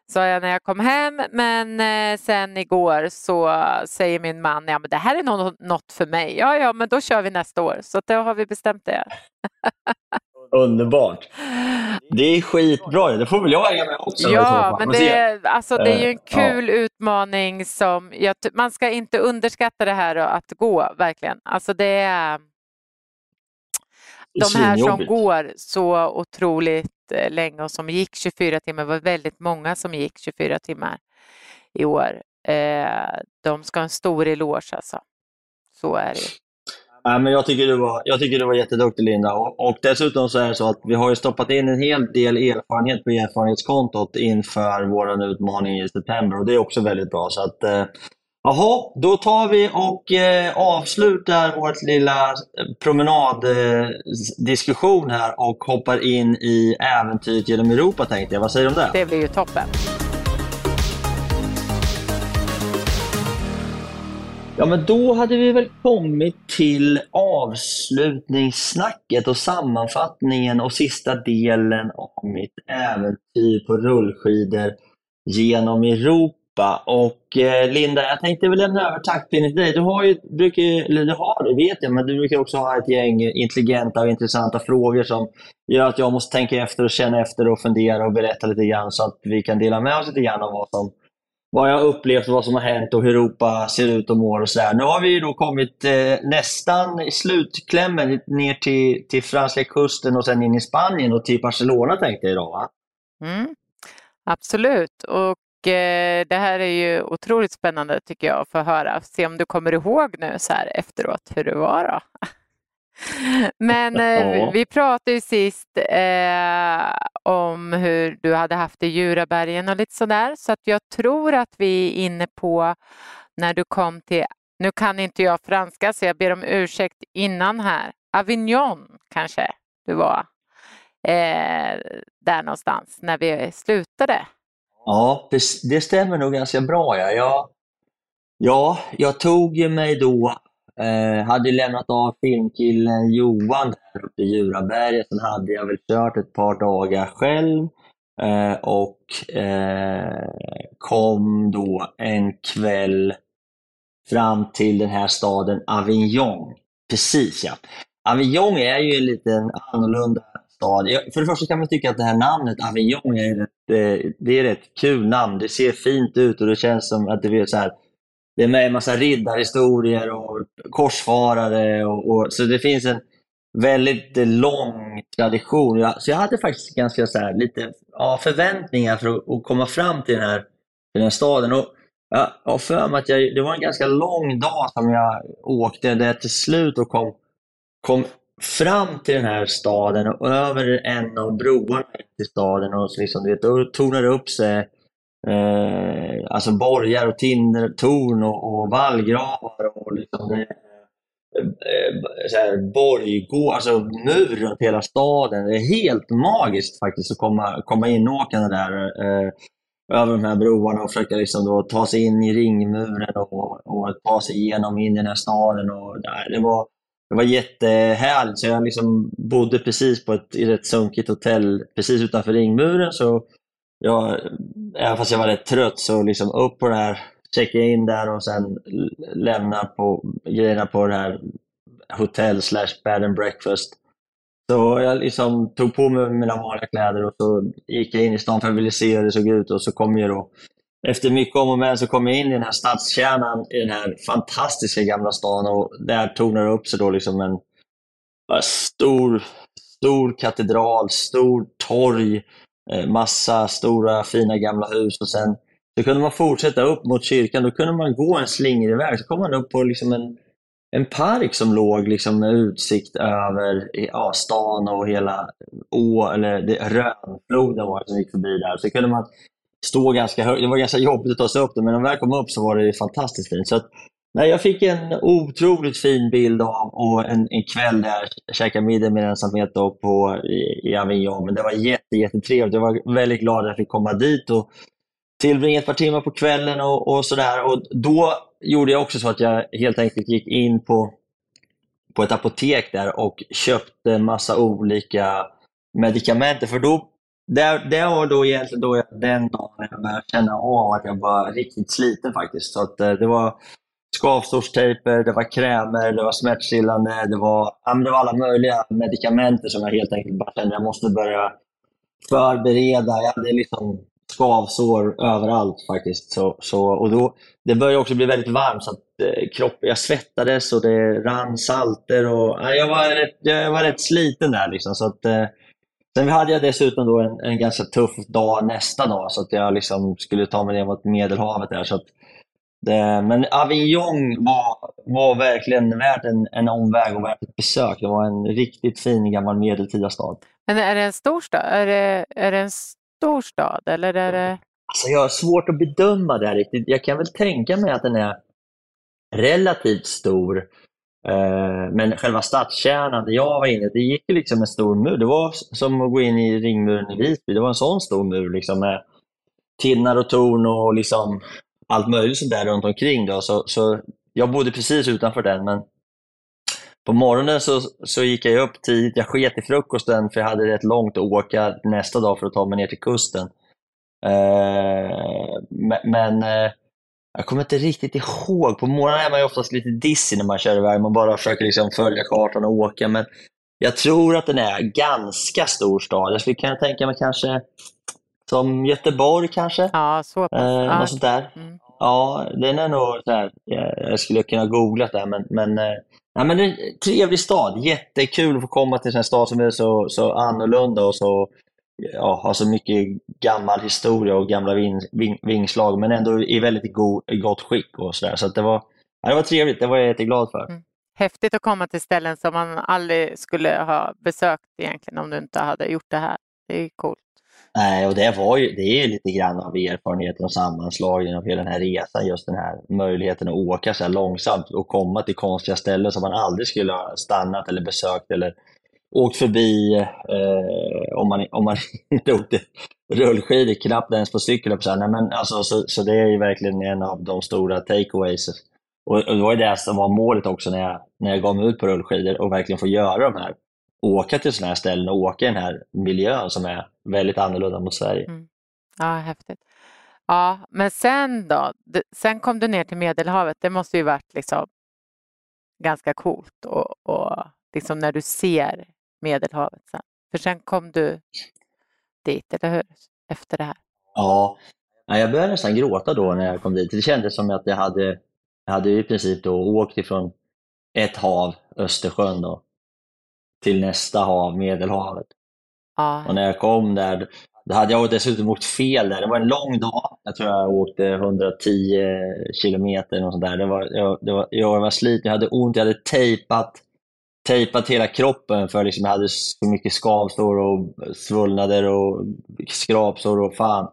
sa jag när jag kom hem. Men eh, sen igår så säger min man, ja men det här är något, för mig. Ja, ja, men då kör vi nästa år. Så då har vi bestämt det.
Underbart. Det är skitbra. Det får väl jag hänga med också.
Ja, men det är, alltså, det är ju en eh, kul ja. utmaning som jag, man ska inte underskatta det här att gå verkligen. Alltså det är de här som går så otroligt Eh, länge och som gick 24 timmar, det var väldigt många som gick 24 timmar i år. Eh, de ska ha en stor eloge alltså. Så är det.
Men jag, tycker du var, jag tycker du var jätteduktig Linda. Och, och dessutom så är det så att vi har ju stoppat in en hel del erfarenhet på erfarenhetskontot inför vår utmaning i september och det är också väldigt bra. Så att, eh, Jaha, då tar vi och eh, avslutar vår lilla promenaddiskussion eh, här och hoppar in i äventyret genom Europa tänkte jag. Vad säger du om det?
Det blir ju toppen.
Ja, men då hade vi väl kommit till avslutningssnacket och sammanfattningen och sista delen av mitt äventyr på rullskidor genom Europa. Och eh, Linda, jag tänkte väl lämna över taktpinnen till dig. Du har ju, brukar, eller du har, det vet jag, men du brukar också ha ett gäng intelligenta och intressanta frågor som gör att jag måste tänka efter och känna efter och fundera och berätta lite grann så att vi kan dela med oss lite grann av vad som vad jag har upplevt, vad som har hänt och hur Europa ser ut och mår och sådär. Nu har vi då kommit eh, nästan i slutklämmen ner till, till franska kusten och sen in i Spanien och till Barcelona tänkte jag idag va?
Mm, absolut, och det här är ju otroligt spännande tycker jag att få höra. Se om du kommer ihåg nu så här efteråt hur det var då. Men eh, ja. vi pratade ju sist eh, om hur du hade haft det i Djurabergen och lite sådär. Så att jag tror att vi är inne på när du kom till, nu kan inte jag franska så jag ber om ursäkt innan här, Avignon kanske du var eh, där någonstans när vi slutade.
Ja, det, det stämmer nog ganska bra. Ja. Jag, ja, jag tog mig då Eh, hade lämnat av filmkillen Johan där uppe i Djuraberget. Sen hade jag väl kört ett par dagar själv eh, och eh, kom då en kväll fram till den här staden Avignon. Precis ja. Avignon är ju en liten annorlunda stad. För det första kan man tycka att det här namnet ah, Avignon är ett, eh, det är ett kul namn. Det ser fint ut och det känns som att det är så här det är med en massa riddarhistorier och korsfarare. Och, och, så det finns en väldigt lång tradition. så jag hade faktiskt ganska så här, lite ja, förväntningar för att, att, komma fram till den här, till den här staden. Och jag har för mig att jag, det var en ganska lång dag som jag åkte där jag till slut och kom, kom fram till den här staden och över en av broarna till staden och så liksom, du vet, då tornar det upp sig eh, alltså borgar och tinder, torn och, och vallgravar och liksom eh, eh, så här, borggård, alltså mur runt hela staden. Det är helt magiskt faktiskt att komma, komma inåkande där eh, över de här broarna och försöka liksom då ta sig in i ringmuren och, och ta sig igenom in i den här staden. Och, nej, det, var, det var jättehärligt. Så jag liksom bodde precis på ett, i ett sunkigt hotell precis utanför ringmuren. Så jag, även fast jag var rätt trött så liksom upp på det här, checka in där och sen lämna på grejerna på det här hotell slash bed and breakfast. Så jag liksom tog på mig mina vanliga kläder och så gick jag in i stan för att jag ville se hur det såg ut och så kom jag då efter mycket om och men så kom jag in i den här stadskärnan i den här fantastiska gamla stan och där tornade det upp sig då liksom en stor, stor katedral, stor torg, eh, massa stora fina gamla hus och sen så kunde man fortsätta upp mot kyrkan. Då kunde man gå en slingrig väg. Så kom man upp på liksom en en park som låg liksom med utsikt över ja, stan och hela å, eller det, Rönfloden var som gick förbi där. Så kunde man stå ganska högt. Det var ganska jobbigt att ta sig upp det, men när de väl kom upp så var det fantastiskt fint. Så att, nej, jag fick en otroligt fin bild av och en, en kväll där jag käkade middag med ensamhet då på, i, i Avignon. Men det var jätte, jättetrevligt. Jag var väldigt glad att jag fick komma dit och tillbringa ett par timmar på kvällen och, och sådär. Och då gjorde jag också så att jag helt enkelt gick in på, på ett apotek där och köpte massa olika medikamenter. För då, det, det var då egentligen då jag, den dagen jag började känna av att jag var riktigt sliten faktiskt. Så att, eh, det var skavsårstejper, det var krämer, det var smärtstillande, det var, det var alla möjliga medikamenter som jag helt enkelt bara kände att jag måste börja förbereda. Jag hade liksom skavsår överallt faktiskt. Så, så, och då, det började också bli väldigt varmt så att eh, kropp, jag svettades och det rann salter. Och, jag, var rätt, jag var rätt sliten där. Liksom, så att, eh, sen hade jag dessutom då en, en ganska tuff dag nästa dag så att jag liksom skulle ta mig ner mot Medelhavet. Där, så att, det, men Avignon var, var verkligen värt en, en omväg och värt ett besök. Det var en riktigt fin gammal medeltida stad.
Men är det en stor stad? Är det, är det en stor stad eller är det...
Alltså jag har svårt att bedöma det här riktigt. Jag kan väl tänka mig att den är relativt stor. Eh, men själva stadskärnan där jag var inne, det gick ju liksom en stor mur. Det var som att gå in i ringmuren i Visby. Det var en sån stor mur liksom med tinnar och torn och liksom allt möjligt sånt där runt omkring. Då. Så, så jag bodde precis utanför den, men på morgonen så, så gick jag upp tidigt. Jag sket i frukosten för jag hade rätt långt att åka nästa dag för att ta mig ner till kusten. Eh, men eh, jag kommer inte riktigt ihåg. På morgonen är man ju oftast lite dissig när man kör iväg. Man bara försöker liksom följa kartan och åka. Men jag tror att den är ganska stor stad. Jag skulle kunna tänka mig kanske som Göteborg kanske.
Ja, så pass.
Eh, något sånt där. Mm. Ja, den är nog så här, jag skulle kunna googla det, men, men eh, Ja, men det är en trevlig stad. Jättekul att få komma till en stad som är så, så annorlunda och så, ja, så mycket gammal historia och gamla ving, ving, vingslag, men ändå i väldigt go, gott skick. och Så, där. så det, var, ja, det var trevligt, det var jag jätteglad för. Mm.
Häftigt att komma till ställen som man aldrig skulle ha besökt egentligen om du inte hade gjort det här. Det är coolt.
Nej, och det, var ju, det är lite grann av erfarenheten och sammanslagningen av hela den här resan, just den här möjligheten att åka så här långsamt och komma till konstiga ställen som man aldrig skulle ha stannat eller besökt eller åkt förbi eh, om, man, om man inte åkte rullskidor, knappt ens på cykel. Så, Nej, men alltså, så, så det är ju verkligen en av de stora takeaways. Och, och det var ju det som var målet också när jag, när jag gav mig ut på rullskidor och verkligen få göra de här åka till sådana här ställen och åka i den här miljön som är väldigt annorlunda mot Sverige. Mm.
Ja, häftigt. Ja, men sen då? Sen kom du ner till Medelhavet. Det måste ju varit liksom ganska coolt och, och liksom när du ser Medelhavet sen. För sen kom du dit, eller hur? Efter det här.
Ja, jag började nästan gråta då när jag kom dit. Det kändes som att jag hade, jag hade i princip då åkt ifrån ett hav, Östersjön, då, till nästa hav, Medelhavet.
Ja.
Och när jag kom där, då hade jag dessutom åkt fel där. Det var en lång dag. Jag tror jag åkte 110 kilometer. Och sånt där. Det var, jag, det var, jag var sliten, jag hade ont, jag hade tejpat, tejpat hela kroppen för liksom jag hade så mycket skavsår och svullnader och skrapsår och fan.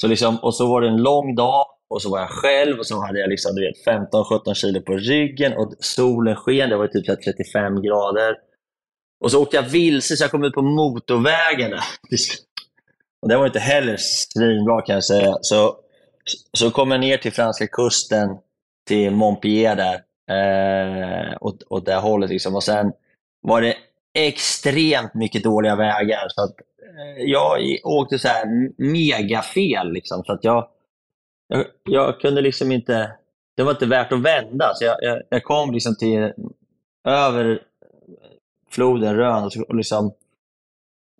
Så liksom, och så var det en lång dag och så var jag själv och så hade jag liksom, 15-17 kilo på ryggen och solen sken. Det var typ 35 grader. Och så åkte jag vilse så jag kom ut på motorvägen. Och det var inte heller svinbra kan jag säga. Så, så kom jag ner till franska kusten, till Montpellier där. Eh, åt, åt det hållet. Liksom. Och sen var det extremt mycket dåliga vägar. Så att, eh, jag åkte så här megafel. Liksom, så att jag, jag, jag, kunde liksom inte... Det var inte värt att vända. Så jag, jag, jag kom liksom till över floden Rön och, och liksom,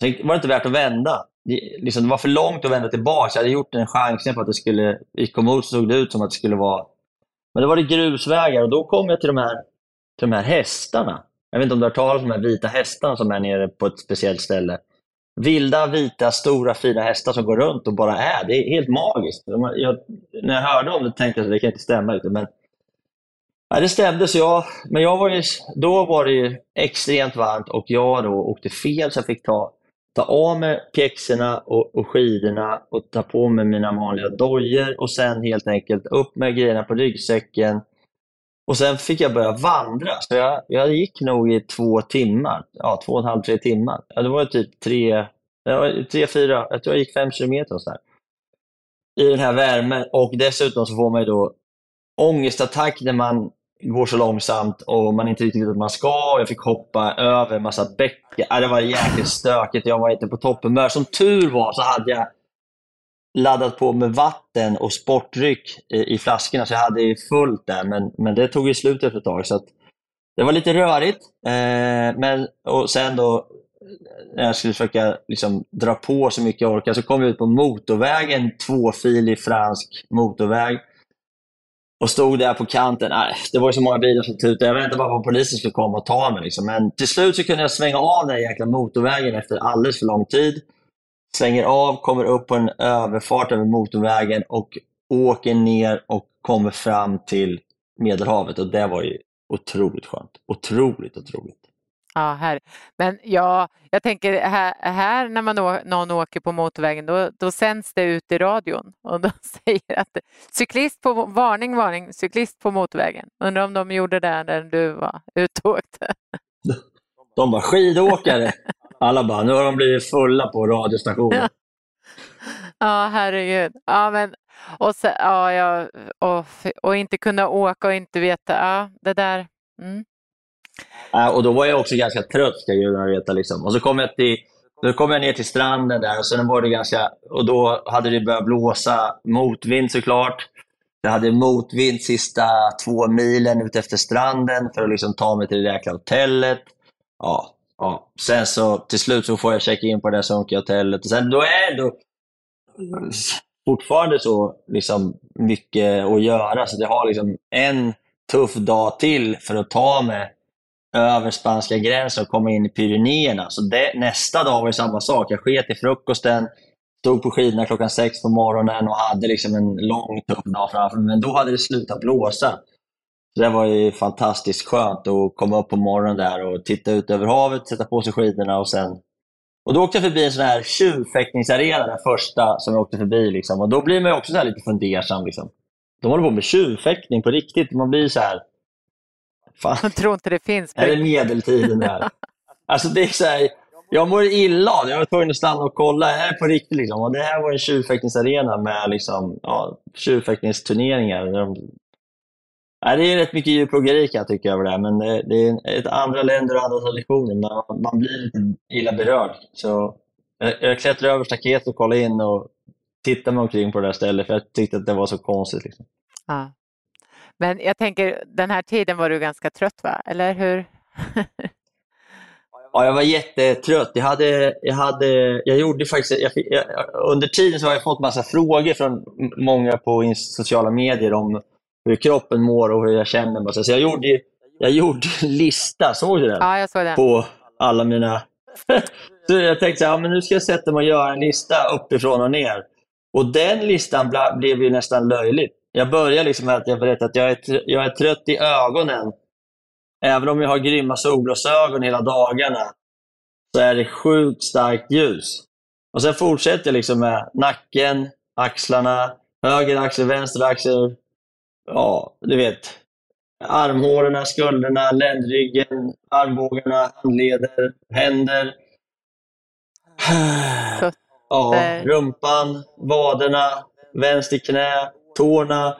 Sen var det inte värt att vända. Det, liksom, det var för långt att vända tillbaka. Jag hade gjort en chansning på att det skulle, i Komod såg det ut som att det skulle vara... Men då var det grusvägar och då kom jag till de här, till de här hästarna. Jag vet inte om du har hört talas om de här vita hästarna som är nere på ett speciellt ställe. Vilda, vita, stora, fina hästar som går runt och bara är. Det är helt magiskt. Jag, när jag hörde om det tänkte jag att det kan inte stämma. Men Ja, det stämde, så jag, men jag var ju, då var det ju extremt varmt och jag då åkte fel så jag fick ta, ta av mig pjäxorna och, och skidorna och ta på mig mina vanliga dojor och sen helt enkelt upp med grejerna på ryggsäcken. Och sen fick jag börja vandra. Så jag, jag gick nog i två timmar, ja två och en halv, tre timmar. Ja, det var typ tre, ja, tre fyra, jag tror jag gick fem kilometer och sådär. I den här värmen och dessutom så får man ju då ångestattack när man går så långsamt och man inte riktigt vet att man ska. Jag fick hoppa över en massa bäckar. Det var jäkligt stökigt. Jag var inte på topphumör. Som tur var så hade jag laddat på med vatten och sportdryck i, i flaskorna, så jag hade fullt där. Men, men det tog ju slut efter ett tag. Så det var lite rörigt. Eh, men, och sen då, när jag skulle försöka liksom, dra på så mycket jag orkade, så kom vi ut på motorvägen, tvåfilig fransk motorväg och stod där på kanten. Nej, det var så många bilar som tutade. Jag väntade bara på att polisen skulle komma och ta mig. Liksom. Men till slut så kunde jag svänga av den jäkla motorvägen efter alldeles för lång tid. Svänger av, kommer upp på en överfart över motorvägen och åker ner och kommer fram till Medelhavet. Och det var ju otroligt skönt. Otroligt, otroligt.
Ja, här. Men ja, jag tänker här, här när man å, någon åker på motorvägen då, då sänds det ut i radion och de säger att cyklist på varning, varning, cyklist på motorvägen. Undrar om de gjorde det när du var ute och åkte?
De bara skidåkare. Alla bara, nu har de blivit fulla på radiostationen.
Ja, herregud. Ja, men, och, så, ja, ja, och, och inte kunna åka och inte veta, ja, det där. Mm.
Eh, och då var jag också ganska trött, ska gudarna veta. Liksom. Och så kom jag, till, då kom jag ner till stranden där och sen var det ganska... Och då hade det börjat blåsa motvind såklart. Jag hade motvind sista två milen ut efter stranden för att liksom ta mig till det jäkla hotellet. Ja, ja. Sen så till slut så får jag checka in på det där sunkiga hotellet. Och sen då är det fortfarande så liksom mycket att göra. Så jag har liksom en tuff dag till för att ta mig över spanska gränsen och komma in i Pyrenéerna. Så det, nästa dag var det samma sak. Jag sket i frukosten, stod på skidorna klockan sex på morgonen och hade liksom en lång tuff dag framför mig. Men då hade det slutat blåsa. Så det var ju fantastiskt skönt att komma upp på morgonen där och titta ut över havet, sätta på sig skidorna och sen... Och då åkte jag förbi en sån här tjuvfäktningsarena, den första som jag åkte förbi. Liksom. Och då blir man också lite fundersam. Liksom. De håller på med tjuvfäktning på riktigt. Man blir så här...
Fan. Jag tror inte det finns.
Är det medeltiden där? alltså det är så här, jag mår illa Jag var tvungen att stanna och kolla. Är det på riktigt? Liksom? Och det här var en tjurfäktningsarena med liksom, ja, tjurfäktningsturneringar. Ja, det är rätt mycket djurplågeri kan jag tycka över det här, men det, det är ett andra länder och andra traditioner. Man, man blir lite illa berörd. Så jag, jag klättrade över staketet och kollade in och tittade mig omkring på det där stället, för jag tyckte att det var så konstigt. Liksom.
Ja. Men jag tänker, den här tiden var du ganska trött, va? eller hur?
ja, jag var jättetrött. Jag, hade, jag, hade, jag gjorde faktiskt... Jag, jag, under tiden så har jag fått massa frågor från många på sociala medier om hur kroppen mår och hur jag känner mig. Så jag gjorde, jag gjorde en lista, såg du den?
Ja, jag såg den.
På alla mina... så jag tänkte ja, men nu ska jag sätta mig och göra en lista uppifrån och ner. Och den listan blev ju nästan löjlig. Jag börjar liksom med att jag berättar att jag är, jag är trött i ögonen. Även om jag har grymma solglasögon hela dagarna så är det sjukt starkt ljus. Och Sen fortsätter jag liksom med nacken, axlarna, höger axel, vänster axel. Ja, du vet. Armhåren, skulderna, ländryggen, armbågarna, handleder, händer. Ja, rumpan, vaderna, vänster knä, tårna.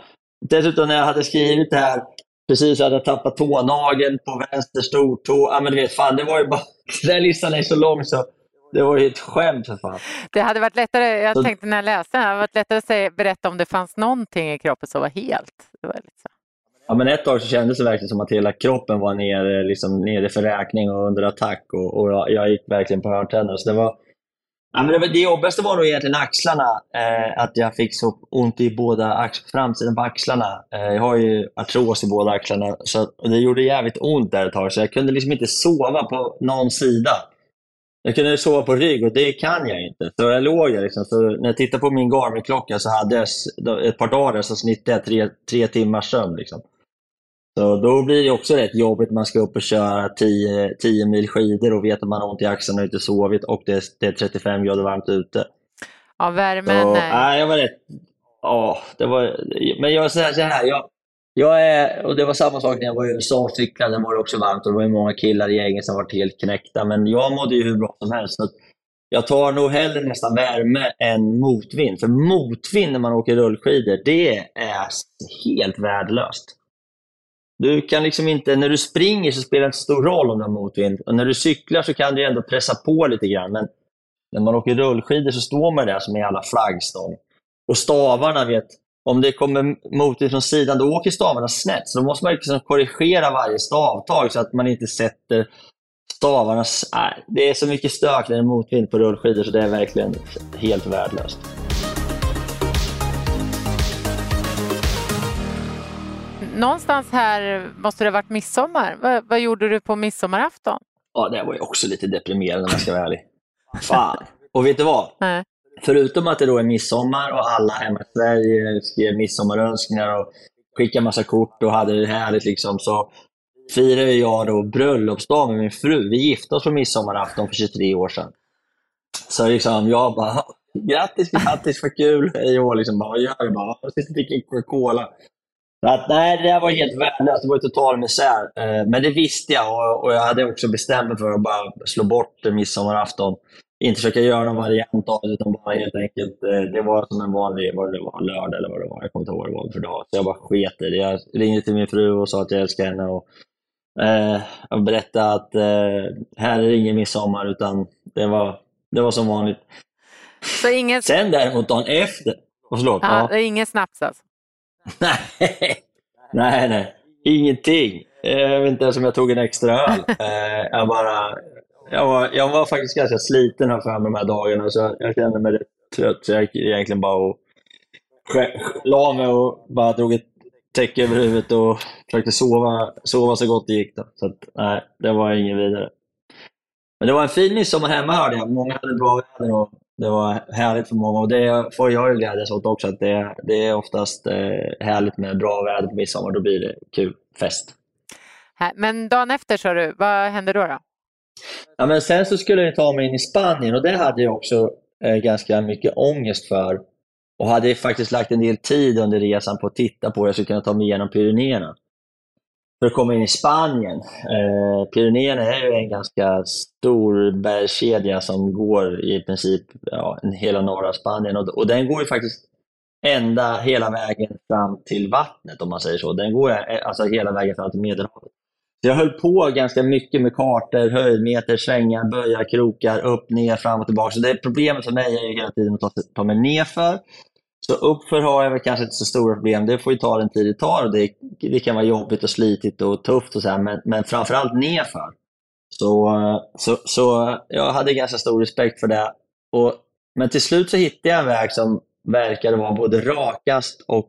Dessutom när jag hade skrivit det här, precis hade jag tappat tånageln på vänster stortå. Ja, men du vet, fan, det var ju bara... Den listan är så lång så det var ju ett skämt för fan.
Det hade varit lättare, jag så... tänkte när jag läste det hade varit lättare att säga, berätta om det fanns någonting i kroppen som var helt. Det var så.
Ja, men ett tag så kändes det verkligen som att hela kroppen var nere, liksom, nere för räkning och under attack. Och, och jag, jag gick verkligen på hörntänder. Så det var, Ja, men det, det jobbigaste var nog egentligen axlarna. Eh, att jag fick så ont i båda ax framsidan på axlarna. Eh, jag har ju artros i båda axlarna. Så det gjorde jävligt ont där ett tag, så jag kunde liksom inte sova på någon sida. Jag kunde sova på rygg och det kan jag inte. Så jag låg där liksom. så när jag tittade på min Garmin-klocka så hade jag ett par dagar så snittade jag tre, tre timmars sömn. Liksom. Så då blir det också rätt jobbigt. Man ska upp och köra 10, 10 mil skidor och vet att man har ont i axlarna och inte sovit och det är, det är 35 grader varmt ute.
Ja, värmen... Så,
nej, jag var rätt... Ja, det var... Men jag säger så här, jag, jag är, och det var samma sak när jag var i USA och cyklade. Var det också varmt och det var många killar i gänget som var helt knäckta. Men jag mådde ju hur bra som helst. Så jag tar nog hellre nästan värme än motvind. För motvind när man åker rullskidor, det är helt värdelöst. Du kan liksom inte, när du springer så spelar det inte så stor roll om du har motvind. Och när du cyklar så kan du ändå pressa på lite grann. Men när man åker rullskidor så står man där som en jävla flaggstång. Och stavarna, vet, om det kommer motvind från sidan, då åker stavarna snett. Så då måste man liksom korrigera varje stavtag så att man inte sätter stavarna... Nej, det är så mycket stök när det är motvind på rullskidor så det är verkligen helt värdelöst.
Någonstans här måste det ha varit midsommar. Vad, vad gjorde du på midsommarafton?
Ja, det var ju också lite deprimerande om jag ska vara ärlig. Fan! Och vet du vad? Nej. Förutom att det då är midsommar och alla hemma i Sverige skrev midsommarönskningar och skickade massa kort och hade det härligt liksom, så firade jag då bröllopsdag med min fru. Vi gifte oss på midsommarafton för 23 år sedan. Så liksom, jag bara, grattis, grattis, vad kul, hej och liksom, bara, vad gör du? Bara, jag sitter och dricker Coca-Cola. Att, nej, det där var helt värdelöst. Det var total misär. Eh, men det visste jag och, och jag hade också bestämt mig för att bara slå bort midsommarafton. Inte försöka göra någon variant av det, utan bara helt enkelt. Eh, det var som en vanlig, vad det var, lördag eller vad det var. Jag kommer inte ihåg vad det var för dag. Så jag bara sket i det. Jag ringde till min fru och sa att jag älskar henne. Och, eh, och berättade att eh, här är det ingen midsommar, utan det var, det var som vanligt.
Så ingen...
Sen däremot dagen efter. Förlåt,
ja, ja. Det är ingen snaps alltså?
Nej, nej, nej. Ingenting. Jag vet inte ens om jag tog en extra öl. Eh, jag, bara, jag, var, jag var faktiskt ganska sliten här fram de här dagarna, så jag kände mig rätt trött. Så jag gick egentligen bara och la mig och bara drog ett täcke över huvudet och försökte sova, sova så gott det gick. Då. Så att, nej, det var ingen vidare. Men det var en fin midsommar hemma hörde jag. Många hade bra väder och det var härligt för många och det får jag ju glädjas åt också. Att det, det är oftast eh, härligt med bra väder på midsommar. Då blir det kul, fest.
Men dagen efter, sa du, vad hände då? då?
Ja, men sen så skulle jag ta mig in i Spanien och det hade jag också eh, ganska mycket ångest för. Och hade faktiskt lagt en del tid under resan på att titta på hur jag skulle kunna ta mig igenom Pyrenéerna för att komma in i Spanien. Eh, Pyrenéerna är ju en ganska stor bergskedja som går i princip ja, hela norra Spanien och, och den går ju faktiskt ända hela vägen fram till vattnet om man säger så. Den går eh, alltså hela vägen fram till Medelhavet. Så jag höll på ganska mycket med kartor, höjdmeter, svängar, böjar, krokar, upp, ner, fram och tillbaka. Så det problemet för mig är ju hela tiden att ta mig nerför så uppför har jag väl kanske inte så stora problem. Det får ju ta den tid det tar. Och det, det kan vara jobbigt och slitigt och tufft och så här, men, men framförallt nerför. Så, så, så jag hade ganska stor respekt för det. Och, men till slut så hittade jag en väg som verkade vara både rakast och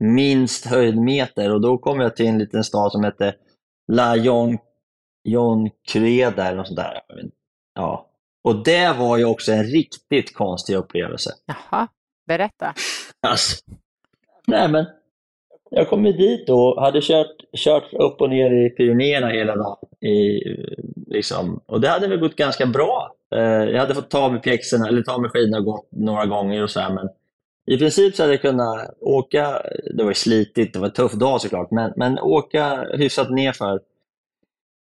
minst höjdmeter. Och då kom jag till en liten stad som hette La John Creda eller något sånt där. Ja. Och det var ju också en riktigt konstig upplevelse.
Jaha, berätta.
Alltså, nej men, jag kom dit och hade kört, kört upp och ner i Pyrenéerna hela dagen. I, liksom, och det hade väl gått ganska bra. Eh, jag hade fått ta mig pjäxorna, eller ta mig skidorna och gått några gånger och så här, men i princip så hade jag kunnat åka, det var slitigt, det var en tuff dag såklart, men, men åka hyfsat nerför.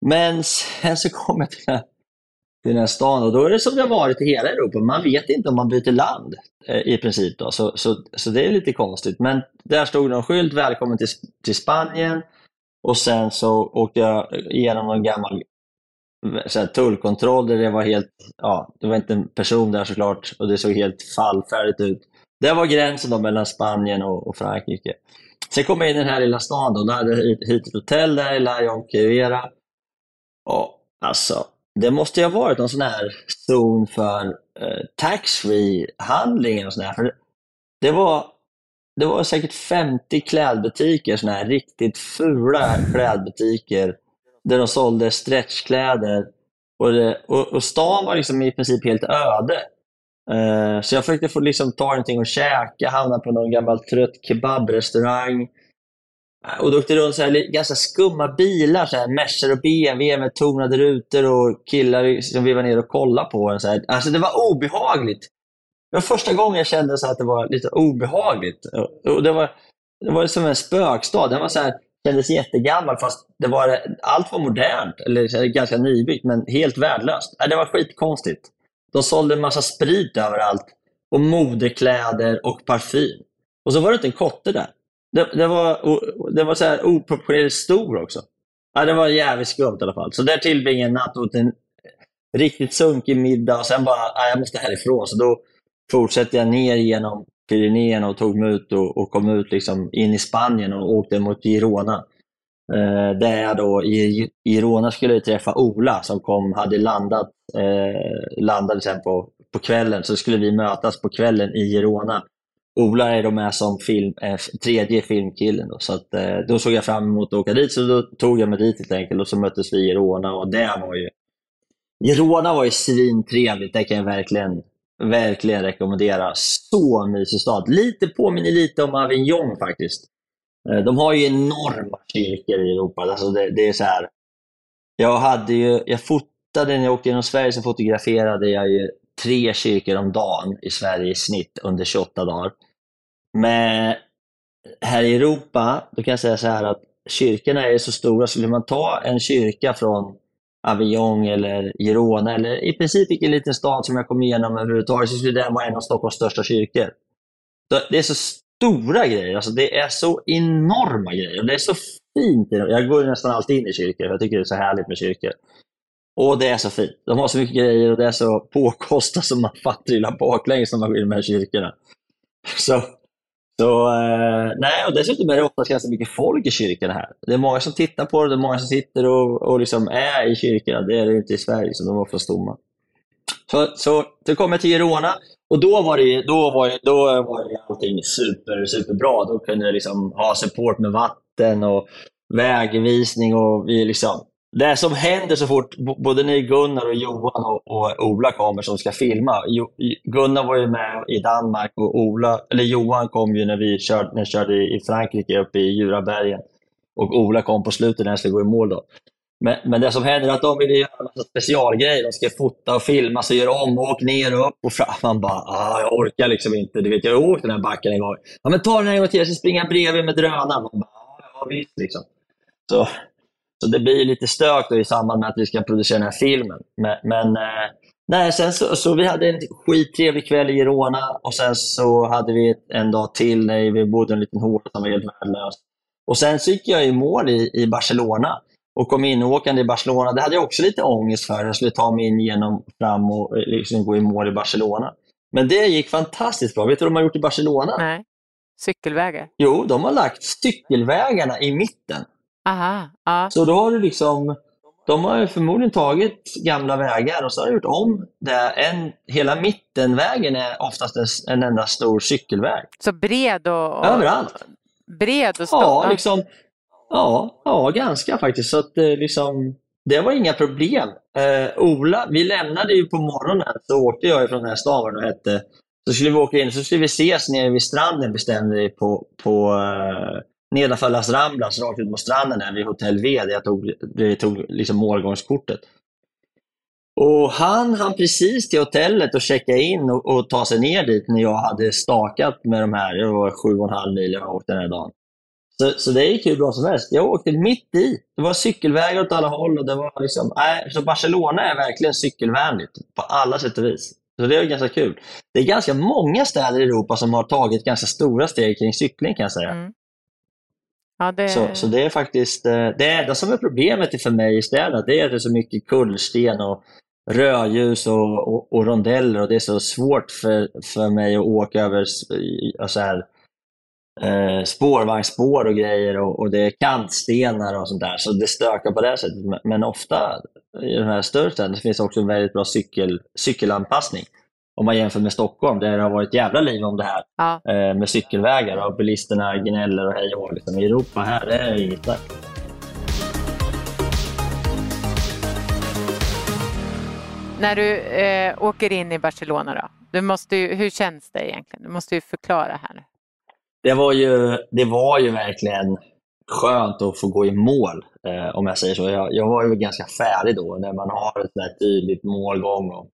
Men sen så kom jag till den, här, i den här stan och då är det som det har varit i hela Europa. Man vet inte om man byter land eh, i princip. Då. Så, så, så det är lite konstigt. Men där stod det en skylt, välkommen till, till Spanien. Och sen så åkte jag igenom någon gammal eh, så här, tullkontroll där det var helt, ja, det var inte en person där såklart och det såg helt fallfärdigt ut. Det var gränsen då mellan Spanien och, och Frankrike. Sen kom jag in i den här lilla stan då, då hade jag hyrt ett hotell där i La Jonquera. Och alltså, det måste ju ha varit någon sån här zon för eh, taxfree-handlingen och sådär. För det, det, var, det var säkert 50 klädbutiker, såna här riktigt fula klädbutiker, där de sålde stretchkläder. Och, det, och, och stan var liksom i princip helt öde. Eh, så jag försökte få liksom ta någonting att käka, hamna på någon gammal trött kebabrestaurang. Och då åkte runt så här, ganska skumma bilar, så här, Mercer och BMW med tonade rutor och killar som vi var ner och kollade på en. Så här. Alltså det var obehagligt. Det var första gången jag kände så att det var lite obehagligt. Och det var, det var som en spökstad. Den var så här, kändes jättegammal fast det var, allt var modernt, eller ganska nybyggt, men helt värdelöst. Äh, det var skitkonstigt. De sålde en massa sprit överallt och modekläder och parfym. Och så var det inte en kotte där. Det, det var, det var så här oproportionerligt stor också. Ja, det var jävligt skumt i alla fall. Så där tillbringade jag en natt åt en riktigt sunkig middag och sen bara, ja, jag måste härifrån. Så då fortsatte jag ner genom Pyrenéerna och tog mig ut och, och, kom ut liksom in i Spanien och åkte mot Girona. Eh, där jag då i Girona skulle jag träffa Ola som kom, hade landat, eh, landade sen på, på kvällen. Så skulle vi mötas på kvällen i Girona Ola är då med som film, eh, tredje filmkillen. Då, så att, eh, då såg jag fram emot att åka dit, så då tog jag mig dit helt enkelt och så möttes vi i Råna och det var ju... Råna var ju svintrevligt, det kan jag verkligen, verkligen rekommendera. Så mysig stad. Lite påminner lite om Avignon faktiskt. Eh, de har ju enorma kyrkor i Europa. Alltså det, det är så här. Jag, hade ju, jag fotade, när jag åkte genom Sverige så fotograferade jag ju tre kyrkor om dagen i Sverige i snitt under 28 dagar. Men här i Europa, då kan jag säga så här att kyrkorna är så stora, så vill man ta en kyrka från Avignon eller Girona eller i princip vilken liten stad som jag kom igenom överhuvudtaget så skulle den vara en av Stockholms största kyrkor. Det är så stora grejer, alltså det är så enorma grejer och det är så fint. Jag går nästan alltid in i kyrkor, jag tycker det är så härligt med kyrkor. Och det är så fint. De har så mycket grejer och det är så påkostat som man fattar illa baklänges när man går in i de här kyrkorna. Så, så eh, nej, och dessutom är det oftast ganska mycket folk i kyrkan här. Det är många som tittar på det, det är många som sitter och, och liksom är i kyrkan. Det är det inte i Sverige, så de är oftast tomma. Så, så, så kom jag till Girona och då var det, då var då var det allting super, superbra. Då kunde jag liksom ha support med vatten och vägvisning och vi liksom det som händer så fort både ni Gunnar och Johan och, och Ola kommer som ska filma. Jo, Gunnar var ju med i Danmark och Ola, eller Johan kom ju när vi körde, när jag körde i Frankrike uppe i Djurabergen. Och Ola kom på slutet när jag skulle gå i mål. Då. Men, men det som händer är att de vill göra en massa specialgrejer. De ska fota och filma, så gör om och åk ner och upp och fram. Man bara, ah, jag orkar liksom inte. Du vet, jag har åkt den här backen en gång. Ja, men ta den en gång till, jag ska springa bredvid med drönaren. Man bara, ja visst liksom. Så så det blir lite stök i samband med att vi ska producera den här filmen. Men, men eh, nej, sen så, så vi hade en skittrevlig kväll i Girona och sen så hade vi en dag till när vi bodde i en liten håla som var helt värdelös. Och sen så gick jag i mål i, i Barcelona och kom inåkande i Barcelona. Det hade jag också lite ångest för. Jag skulle ta mig in genom fram och eh, liksom gå i mål i Barcelona. Men det gick fantastiskt bra. Vet du vad de har gjort i Barcelona?
Nej. Cykelvägar?
Jo, de har lagt cykelvägarna i mitten.
Aha, ja.
Så då har du liksom, de har förmodligen tagit gamla vägar och så har de gjort om det. En, hela mittenvägen är oftast en, en enda stor cykelväg.
Så bred och... och
Överallt.
Bred och stor?
Ja, liksom, ja, ja, ganska faktiskt. Så att, liksom, det var inga problem. Eh, Ola, vi lämnade ju på morgonen, så åkte jag från den här vad det hette. Så skulle vi åka in, så skulle vi ses nere vid stranden bestämde vi på, på eh, nedanför Las Ramblas, rakt ut mot stranden där vid Hotell V, där jag tog, där jag tog liksom målgångskortet. Och han hann precis till hotellet och checka in och, och, ta sig ner dit när jag hade stakat med de här, det var sju och en halv mil jag åkte den här dagen. Så, så det gick hur bra som helst. Jag åkte mitt i. Det var cykelvägar åt alla håll. Och det var liksom, äh, så Barcelona är verkligen cykelvänligt på alla sätt och vis. Så det är ganska kul. Det är ganska många städer i Europa som har tagit ganska stora steg kring cykling kan jag säga. Mm. Ja, det... Så, så det är faktiskt, eh, det enda som är problemet för mig i städerna, det är att det är så mycket kullsten och rödljus och, och, och, rondeller och det är så svårt för, för mig att åka över så här, eh, spårvagnsspår och grejer och, och, det är kantstenar och sånt där. Så det stökar på det sättet. Men, men ofta i de här större städerna finns det också en väldigt bra cykel, cykelanpassning. Om man jämför med Stockholm, där det har varit jävla liv om det här ja. eh, med cykelvägar och bilisterna gnäller och hej och liksom. I Europa här, det är inget snack.
När du eh, åker in i Barcelona då, du måste ju, hur känns det egentligen? Du måste ju förklara här
det var ju, det var ju verkligen skönt att få gå i mål, eh, om jag säger så. Jag, jag var ju ganska färdig då, när man har ett sådär tydligt målgång. Och,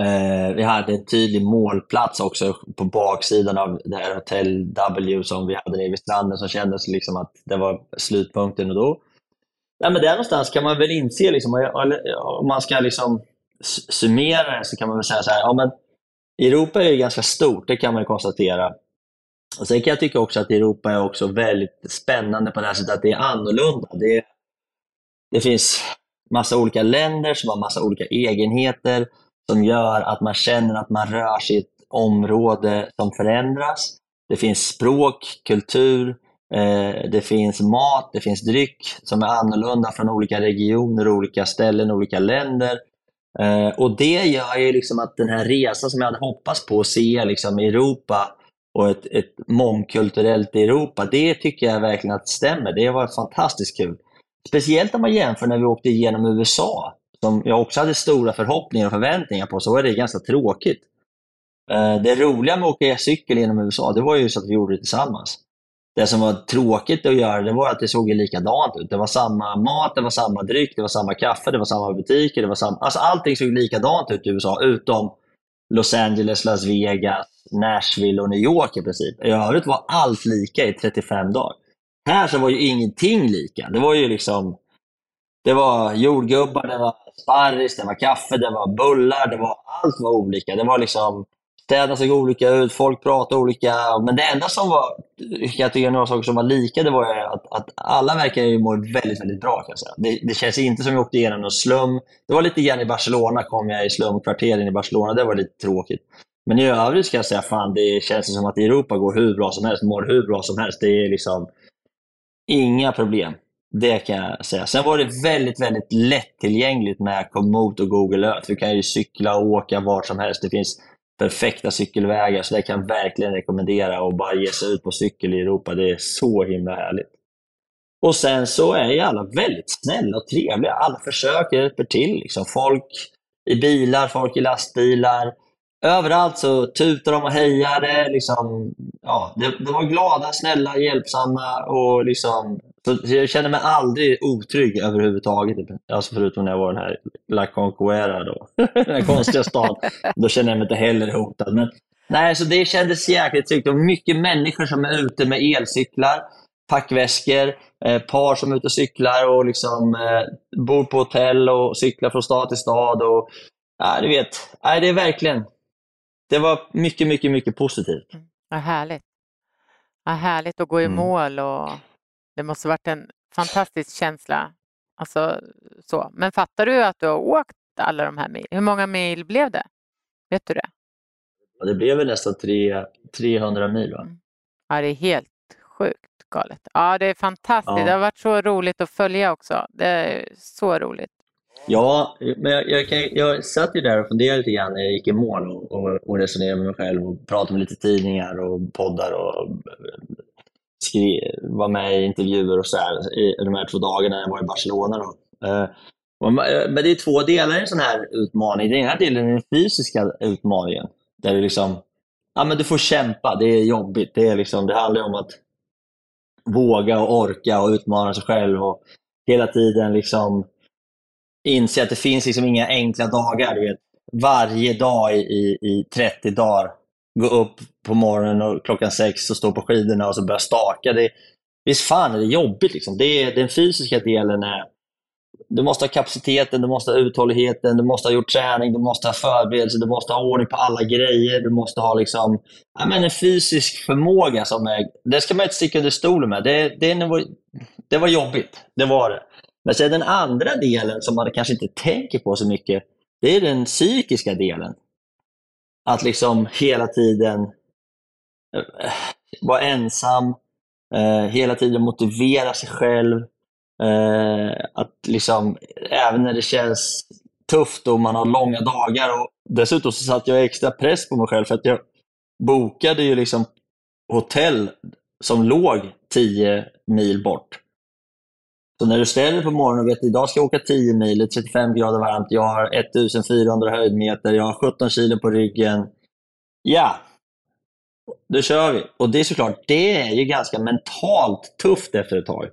eh, vi hade en tydlig målplats också på baksidan av det här Hotel W som vi hade nere vid stranden, som kändes liksom att det var slutpunkten. Och då, ja, men där någonstans kan man väl inse, liksom, om man ska liksom summera det, så kan man väl säga så här, ja, men Europa är ju ganska stort, det kan man konstatera. Och Sen kan jag tycka också att Europa är också väldigt spännande på det här sättet att det är annorlunda. Det, det finns massa olika länder som har massa olika egenheter som gör att man känner att man rör sig i ett område som förändras. Det finns språk, kultur, eh, det finns mat, det finns dryck som är annorlunda från olika regioner, olika ställen, olika länder. Eh, och Det gör ju liksom att den här resan som jag hade hoppats på att se liksom, i Europa och ett, ett mångkulturellt Europa. Det tycker jag verkligen att stämmer. Det var fantastiskt kul. Speciellt om man jämför när vi åkte igenom USA, som jag också hade stora förhoppningar och förväntningar på, så var det ganska tråkigt. Eh, det roliga med att åka cykel genom USA, det var ju så att vi gjorde det tillsammans. Det som var tråkigt att göra, det var att det såg likadant ut. Det var samma mat, det var samma dryck, det var samma kaffe, det var samma butiker, det var samma... Alltså allting såg likadant ut i USA, utom Los Angeles, Las Vegas, Nashville och New York i princip. I övrigt var allt lika i 35 dagar. Här så var ju ingenting lika. Det var ju liksom det var jordgubbar, det var sparris, det var kaffe, det var bullar, det var, allt var olika. Det var liksom Städerna såg olika ut, folk pratade olika. Men det enda som var, jag tycker några saker som var lika, det var att, att alla verkar ju må väldigt, väldigt bra. Kan jag säga. Det, det känns inte som att jag åkte igenom någon slum. Det var lite grann i Barcelona, kom jag i slumkvarteren i Barcelona. Det var lite tråkigt. Men i övrigt ska jag säga, fan det känns som att Europa går hur bra som helst, mår hur bra som helst. Det är liksom inga problem. Det kan jag säga. Sen var det väldigt, väldigt lättillgängligt med Komoot och Google Earth. Du kan ju cykla och åka vart som helst. Det finns perfekta cykelvägar, så det kan jag verkligen rekommendera att bara ge sig ut på cykel i Europa. Det är så himla härligt. Och sen så är ju alla väldigt snälla och trevliga. Alla försöker hjälpa till. Liksom. Folk i bilar, folk i lastbilar. Överallt så tutar de och hejar. liksom, ja, de var glada, snälla, hjälpsamma och liksom så jag känner mig aldrig otrygg överhuvudtaget. Alltså förutom när jag var den här La Conquera då. den här konstiga stan. Då känner jag mig inte heller hotad. Men, nej, så det kändes jäkligt tryggt. Och mycket människor som är ute med elcyklar, packväskor, eh, par som är ute och cyklar och liksom, eh, bor på hotell och cyklar från stad till stad. Och, ja, du vet, nej, det är verkligen... Det var mycket, mycket, mycket positivt.
Mm. Vad härligt. Vad härligt att gå i mm. mål och det måste varit en fantastisk känsla. Alltså, så. Men fattar du att du har åkt alla de här mil? Hur många mil blev det? Vet du det?
Ja, det blev väl nästan tre, 300 mil. Va? Mm.
Ja, det är helt sjukt galet. Ja, det är fantastiskt. Ja. Det har varit så roligt att följa också. Det är så roligt.
Ja, men jag, jag, kan, jag satt ju där och funderade lite grann när jag gick i mål och, och, och resonerade med mig själv och pratade med lite tidningar och poddar och var med i intervjuer och så här, i de här två dagarna när jag var i Barcelona. Då. Eh, eh, men det är två delar i en sån här utmaning. Den ena delen är den fysiska utmaningen. Där du liksom, ja men du får kämpa, det är jobbigt. Det, är liksom, det handlar om att våga och orka och utmana sig själv och hela tiden liksom inse att det finns liksom inga enkla dagar. Du vet. Varje dag i, i 30 dagar, gå upp på morgonen och klockan sex och stå på skidorna och så börja staka. Det, visst fan är det jobbigt. Liksom. Det den fysiska delen är du måste ha kapaciteten, du måste ha uthålligheten, du måste ha gjort träning, du måste ha förberedelse, du måste ha ordning på alla grejer, du måste ha liksom, ja, men en fysisk förmåga som är... Det ska man inte sticka under stolen med. Det, det, var, det var jobbigt, det var det. Men sen den andra delen som man kanske inte tänker på så mycket, det är den psykiska delen. Att liksom hela tiden eh, vara ensam, eh, hela tiden motivera sig själv, eh, att liksom, även när det känns tufft och man har långa dagar. Och dessutom så satte jag extra press på mig själv för att jag bokade ju liksom hotell som låg 10 mil bort. Så när du ställer dig på morgonen och vet att idag ska jag åka 10 mil, det är 35 grader varmt, jag har 1400 höjdmeter, jag har 17 kilo på ryggen. Ja, då kör vi. Och det är såklart, det är ju ganska mentalt tufft efter ett tag.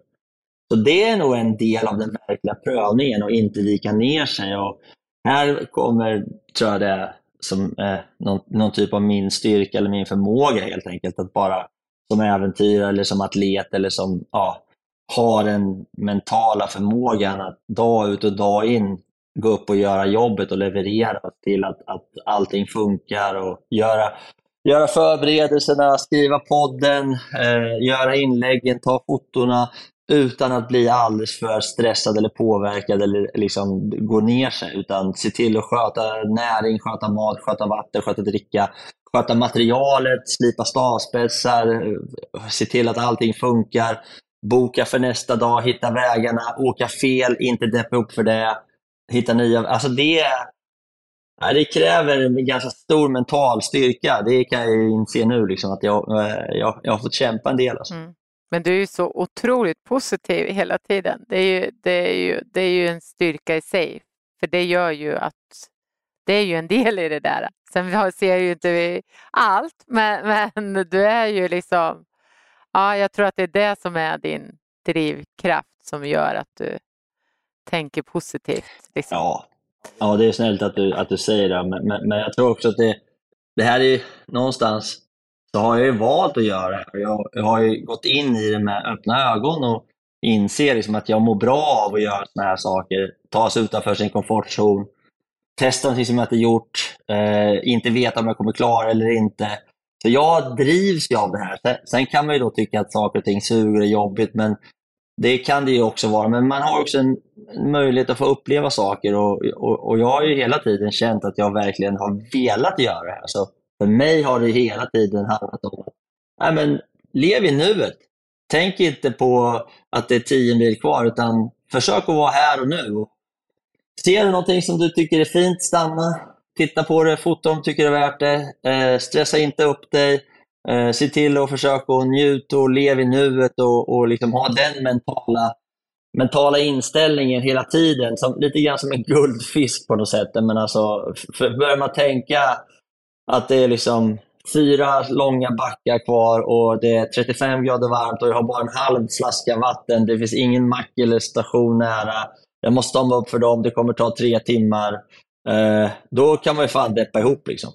Så det är nog en del av den verkliga prövningen och inte vika ner sig. Och här kommer, tror jag det som eh, någon, någon, typ av min styrka eller min förmåga helt enkelt. Att bara som äventyrare eller som atlet eller som ja, har den mentala förmågan att dag ut och dag in gå upp och göra jobbet och leverera till att, att allting funkar och göra, göra förberedelserna, skriva podden, eh, göra inläggen, ta fotona, utan att bli alldeles för stressad eller påverkad eller liksom gå ner sig. Utan se till att sköta näring, sköta mat, sköta vatten, sköta dricka, sköta materialet, slipa stavspetsar, eh, se till att allting funkar, boka för nästa dag, hitta vägarna, åka fel, inte deppa upp för det, hitta nya. Alltså det, det kräver en ganska stor mental styrka. Det kan jag inse nu, liksom, att jag, eh, jag, jag har fått kämpa en del. Alltså. Mm.
Men du är ju så otroligt positiv hela tiden. Det är, ju, det, är ju, det är ju en styrka i sig. För det gör ju att det är ju en del i det där. Sen ser jag ju inte allt, men, men du är ju liksom... Ja, jag tror att det är det som är din drivkraft som gör att du tänker positivt. Liksom.
Ja. ja, det är snällt att du, att du säger det, men, men, men jag tror också att det, det här är någonstans så har jag ju valt att göra det här. Jag, jag har ju gått in i det med öppna ögon och inser liksom att jag mår bra av att göra såna här saker. Ta sig utanför sin komfortzon, testa någonting som jag inte gjort, eh, inte veta om jag kommer klara eller inte. Så jag drivs ju av det här. Sen, kan man ju då tycka att saker och ting suger och är jobbigt, men det kan det ju också vara. Men man har också en, möjlighet att få uppleva saker och, och, och, jag har ju hela tiden känt att jag verkligen har velat göra det här. Så för mig har det hela tiden handlat om att nej men, lev i nuet. Tänk inte på att det är tio mil kvar, utan försök att vara här och nu. Ser du någonting som du tycker är fint, stanna. Titta på det, fota om du tycker det är värt det. Eh, stressa inte upp dig. Eh, se till att försöka och njuta och leva i nuet och, och liksom ha den mentala, mentala inställningen hela tiden. Som, lite grann som en guldfisk på något sätt. Men alltså, för, börjar man tänka att det är liksom fyra långa backar kvar och det är 35 grader varmt och jag har bara en halv flaska vatten. Det finns ingen mack eller station nära. Jag måste stånga upp för dem. Det kommer ta tre timmar. Eh, då kan man ju fan deppa ihop. Liksom.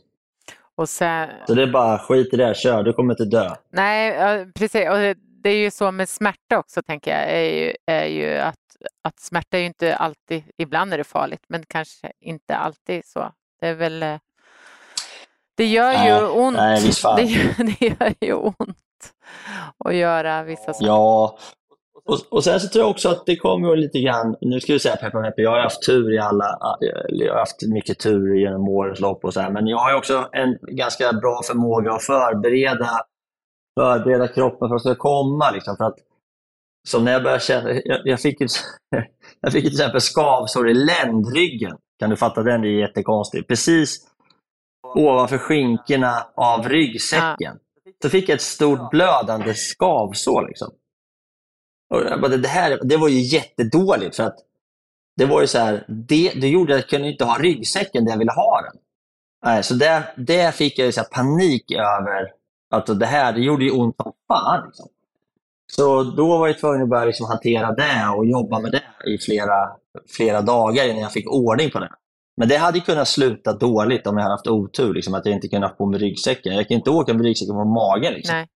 Och sen...
Så det är bara skit i det, kör. Du kommer inte dö.
Nej, precis. Och det, är ju så med smärta också, tänker jag. Är ju, är ju att, att smärta är ju inte alltid, ibland är det farligt, men kanske inte alltid så. Det är väl eh, det gör nej, ju ont. Nej, det, gör, det gör ju ont att göra vissa saker.
Ja, och, och sen så tror jag också att det kommer lite grann, nu ska vi säga peppa peppa, jag har haft tur i alla, jag har haft mycket tur genom årens lopp och så här, men jag har också en ganska bra förmåga att förbereda, förbereda kroppen för att det ska komma. Liksom, för att, som när jag började känna, jag, jag fick jag fick till exempel skavsår i ländryggen. Kan du fatta den? Det är jättekonstigt. Precis ovanför skinkorna av ryggsäcken. Så fick jag ett stort blödande skavsår. Liksom. Och jag bara, det, här, det var ju jättedåligt för att det var ju så här, det, det gjorde att jag kunde inte ha ryggsäcken där jag ville ha den. Nej, så det, där fick jag ju så panik över. Att det här det gjorde ju ont som fan. Liksom. Så då var jag tvungen att börja liksom hantera det och jobba med det i flera, flera dagar innan jag fick ordning på det. Men det hade kunnat sluta dåligt om jag hade haft otur, liksom, att jag inte kunnat få med ryggsäcken. Jag kan inte åka med ryggsäcken på magen. Liksom.
Nej.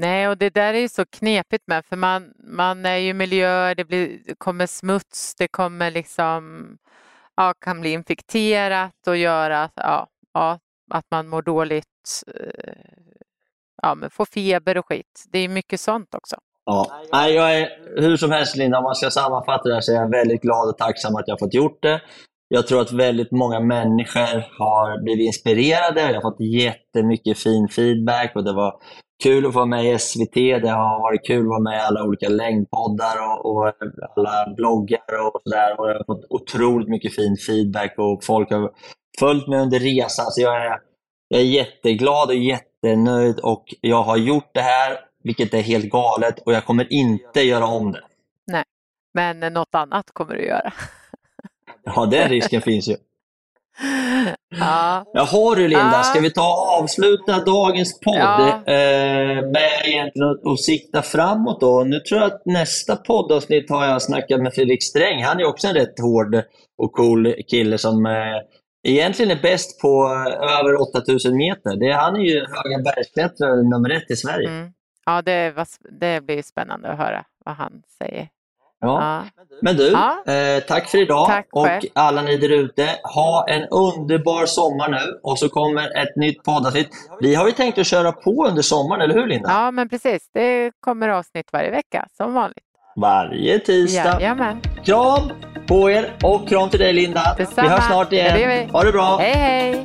Nej, och det där är ju så knepigt med, för man, man är ju miljöer, det, blir, det kommer smuts, det kommer liksom, ja, kan bli infekterat och göra ja, ja, att man mår dåligt, eh, ja, men får feber och skit. Det är mycket sånt också.
Ja. Nej, jag är, hur som helst Linda, om man ska sammanfatta det här så är jag väldigt glad och tacksam att jag fått gjort det. Jag tror att väldigt många människor har blivit inspirerade. Jag har fått jättemycket fin feedback och det var kul att få vara med i SVT. Det har varit kul att vara med i alla olika längdpoddar och, och alla bloggar och sådär. jag har fått otroligt mycket fin feedback och folk har följt mig under resan. Så jag är, jag är jätteglad och jättenöjd och jag har gjort det här, vilket är helt galet och jag kommer inte göra om det.
Nej, men något annat kommer du göra.
Ja, den risken finns ju.
Ja.
Jaha du Linda,
ja.
ska vi ta och avsluta dagens podd
Ja.
eh, med egentligen att, sikta framåt då? Nu tror jag att nästa poddavsnitt har jag snackat med Fredrik Sträng. Han är också en rätt hård och cool kille som eh, egentligen är bäst på eh, över 8000 meter. Det, han är ju höga bergsklättrare nummer ett i Sverige.
Mm. Ja, det, var, det blir spännande att höra vad han säger.
Ja. Men du,
Ja.
eh, tack för idag
Tack
och alla ni där ute. Ha en underbar sommar nu och så kommer ett nytt poddavsnitt. Vi har ju tänkt att köra på under sommaren, eller hur Linda?
ja, men precis. Det kommer avsnitt varje vecka som vanligt.
Varje tisdag.
Jajamän.
Kram på er och kram till dig Linda.
Detsamma.
Vi hörs snart igen.
Det.
Ha det bra.
Hej, hej!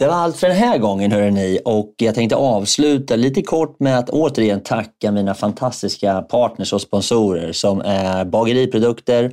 Det var allt för den här gången hörrni. Och jag tänkte avsluta lite kort med att återigen tacka mina fantastiska partners och sponsorer som är Bageriprodukter,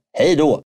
Hej då!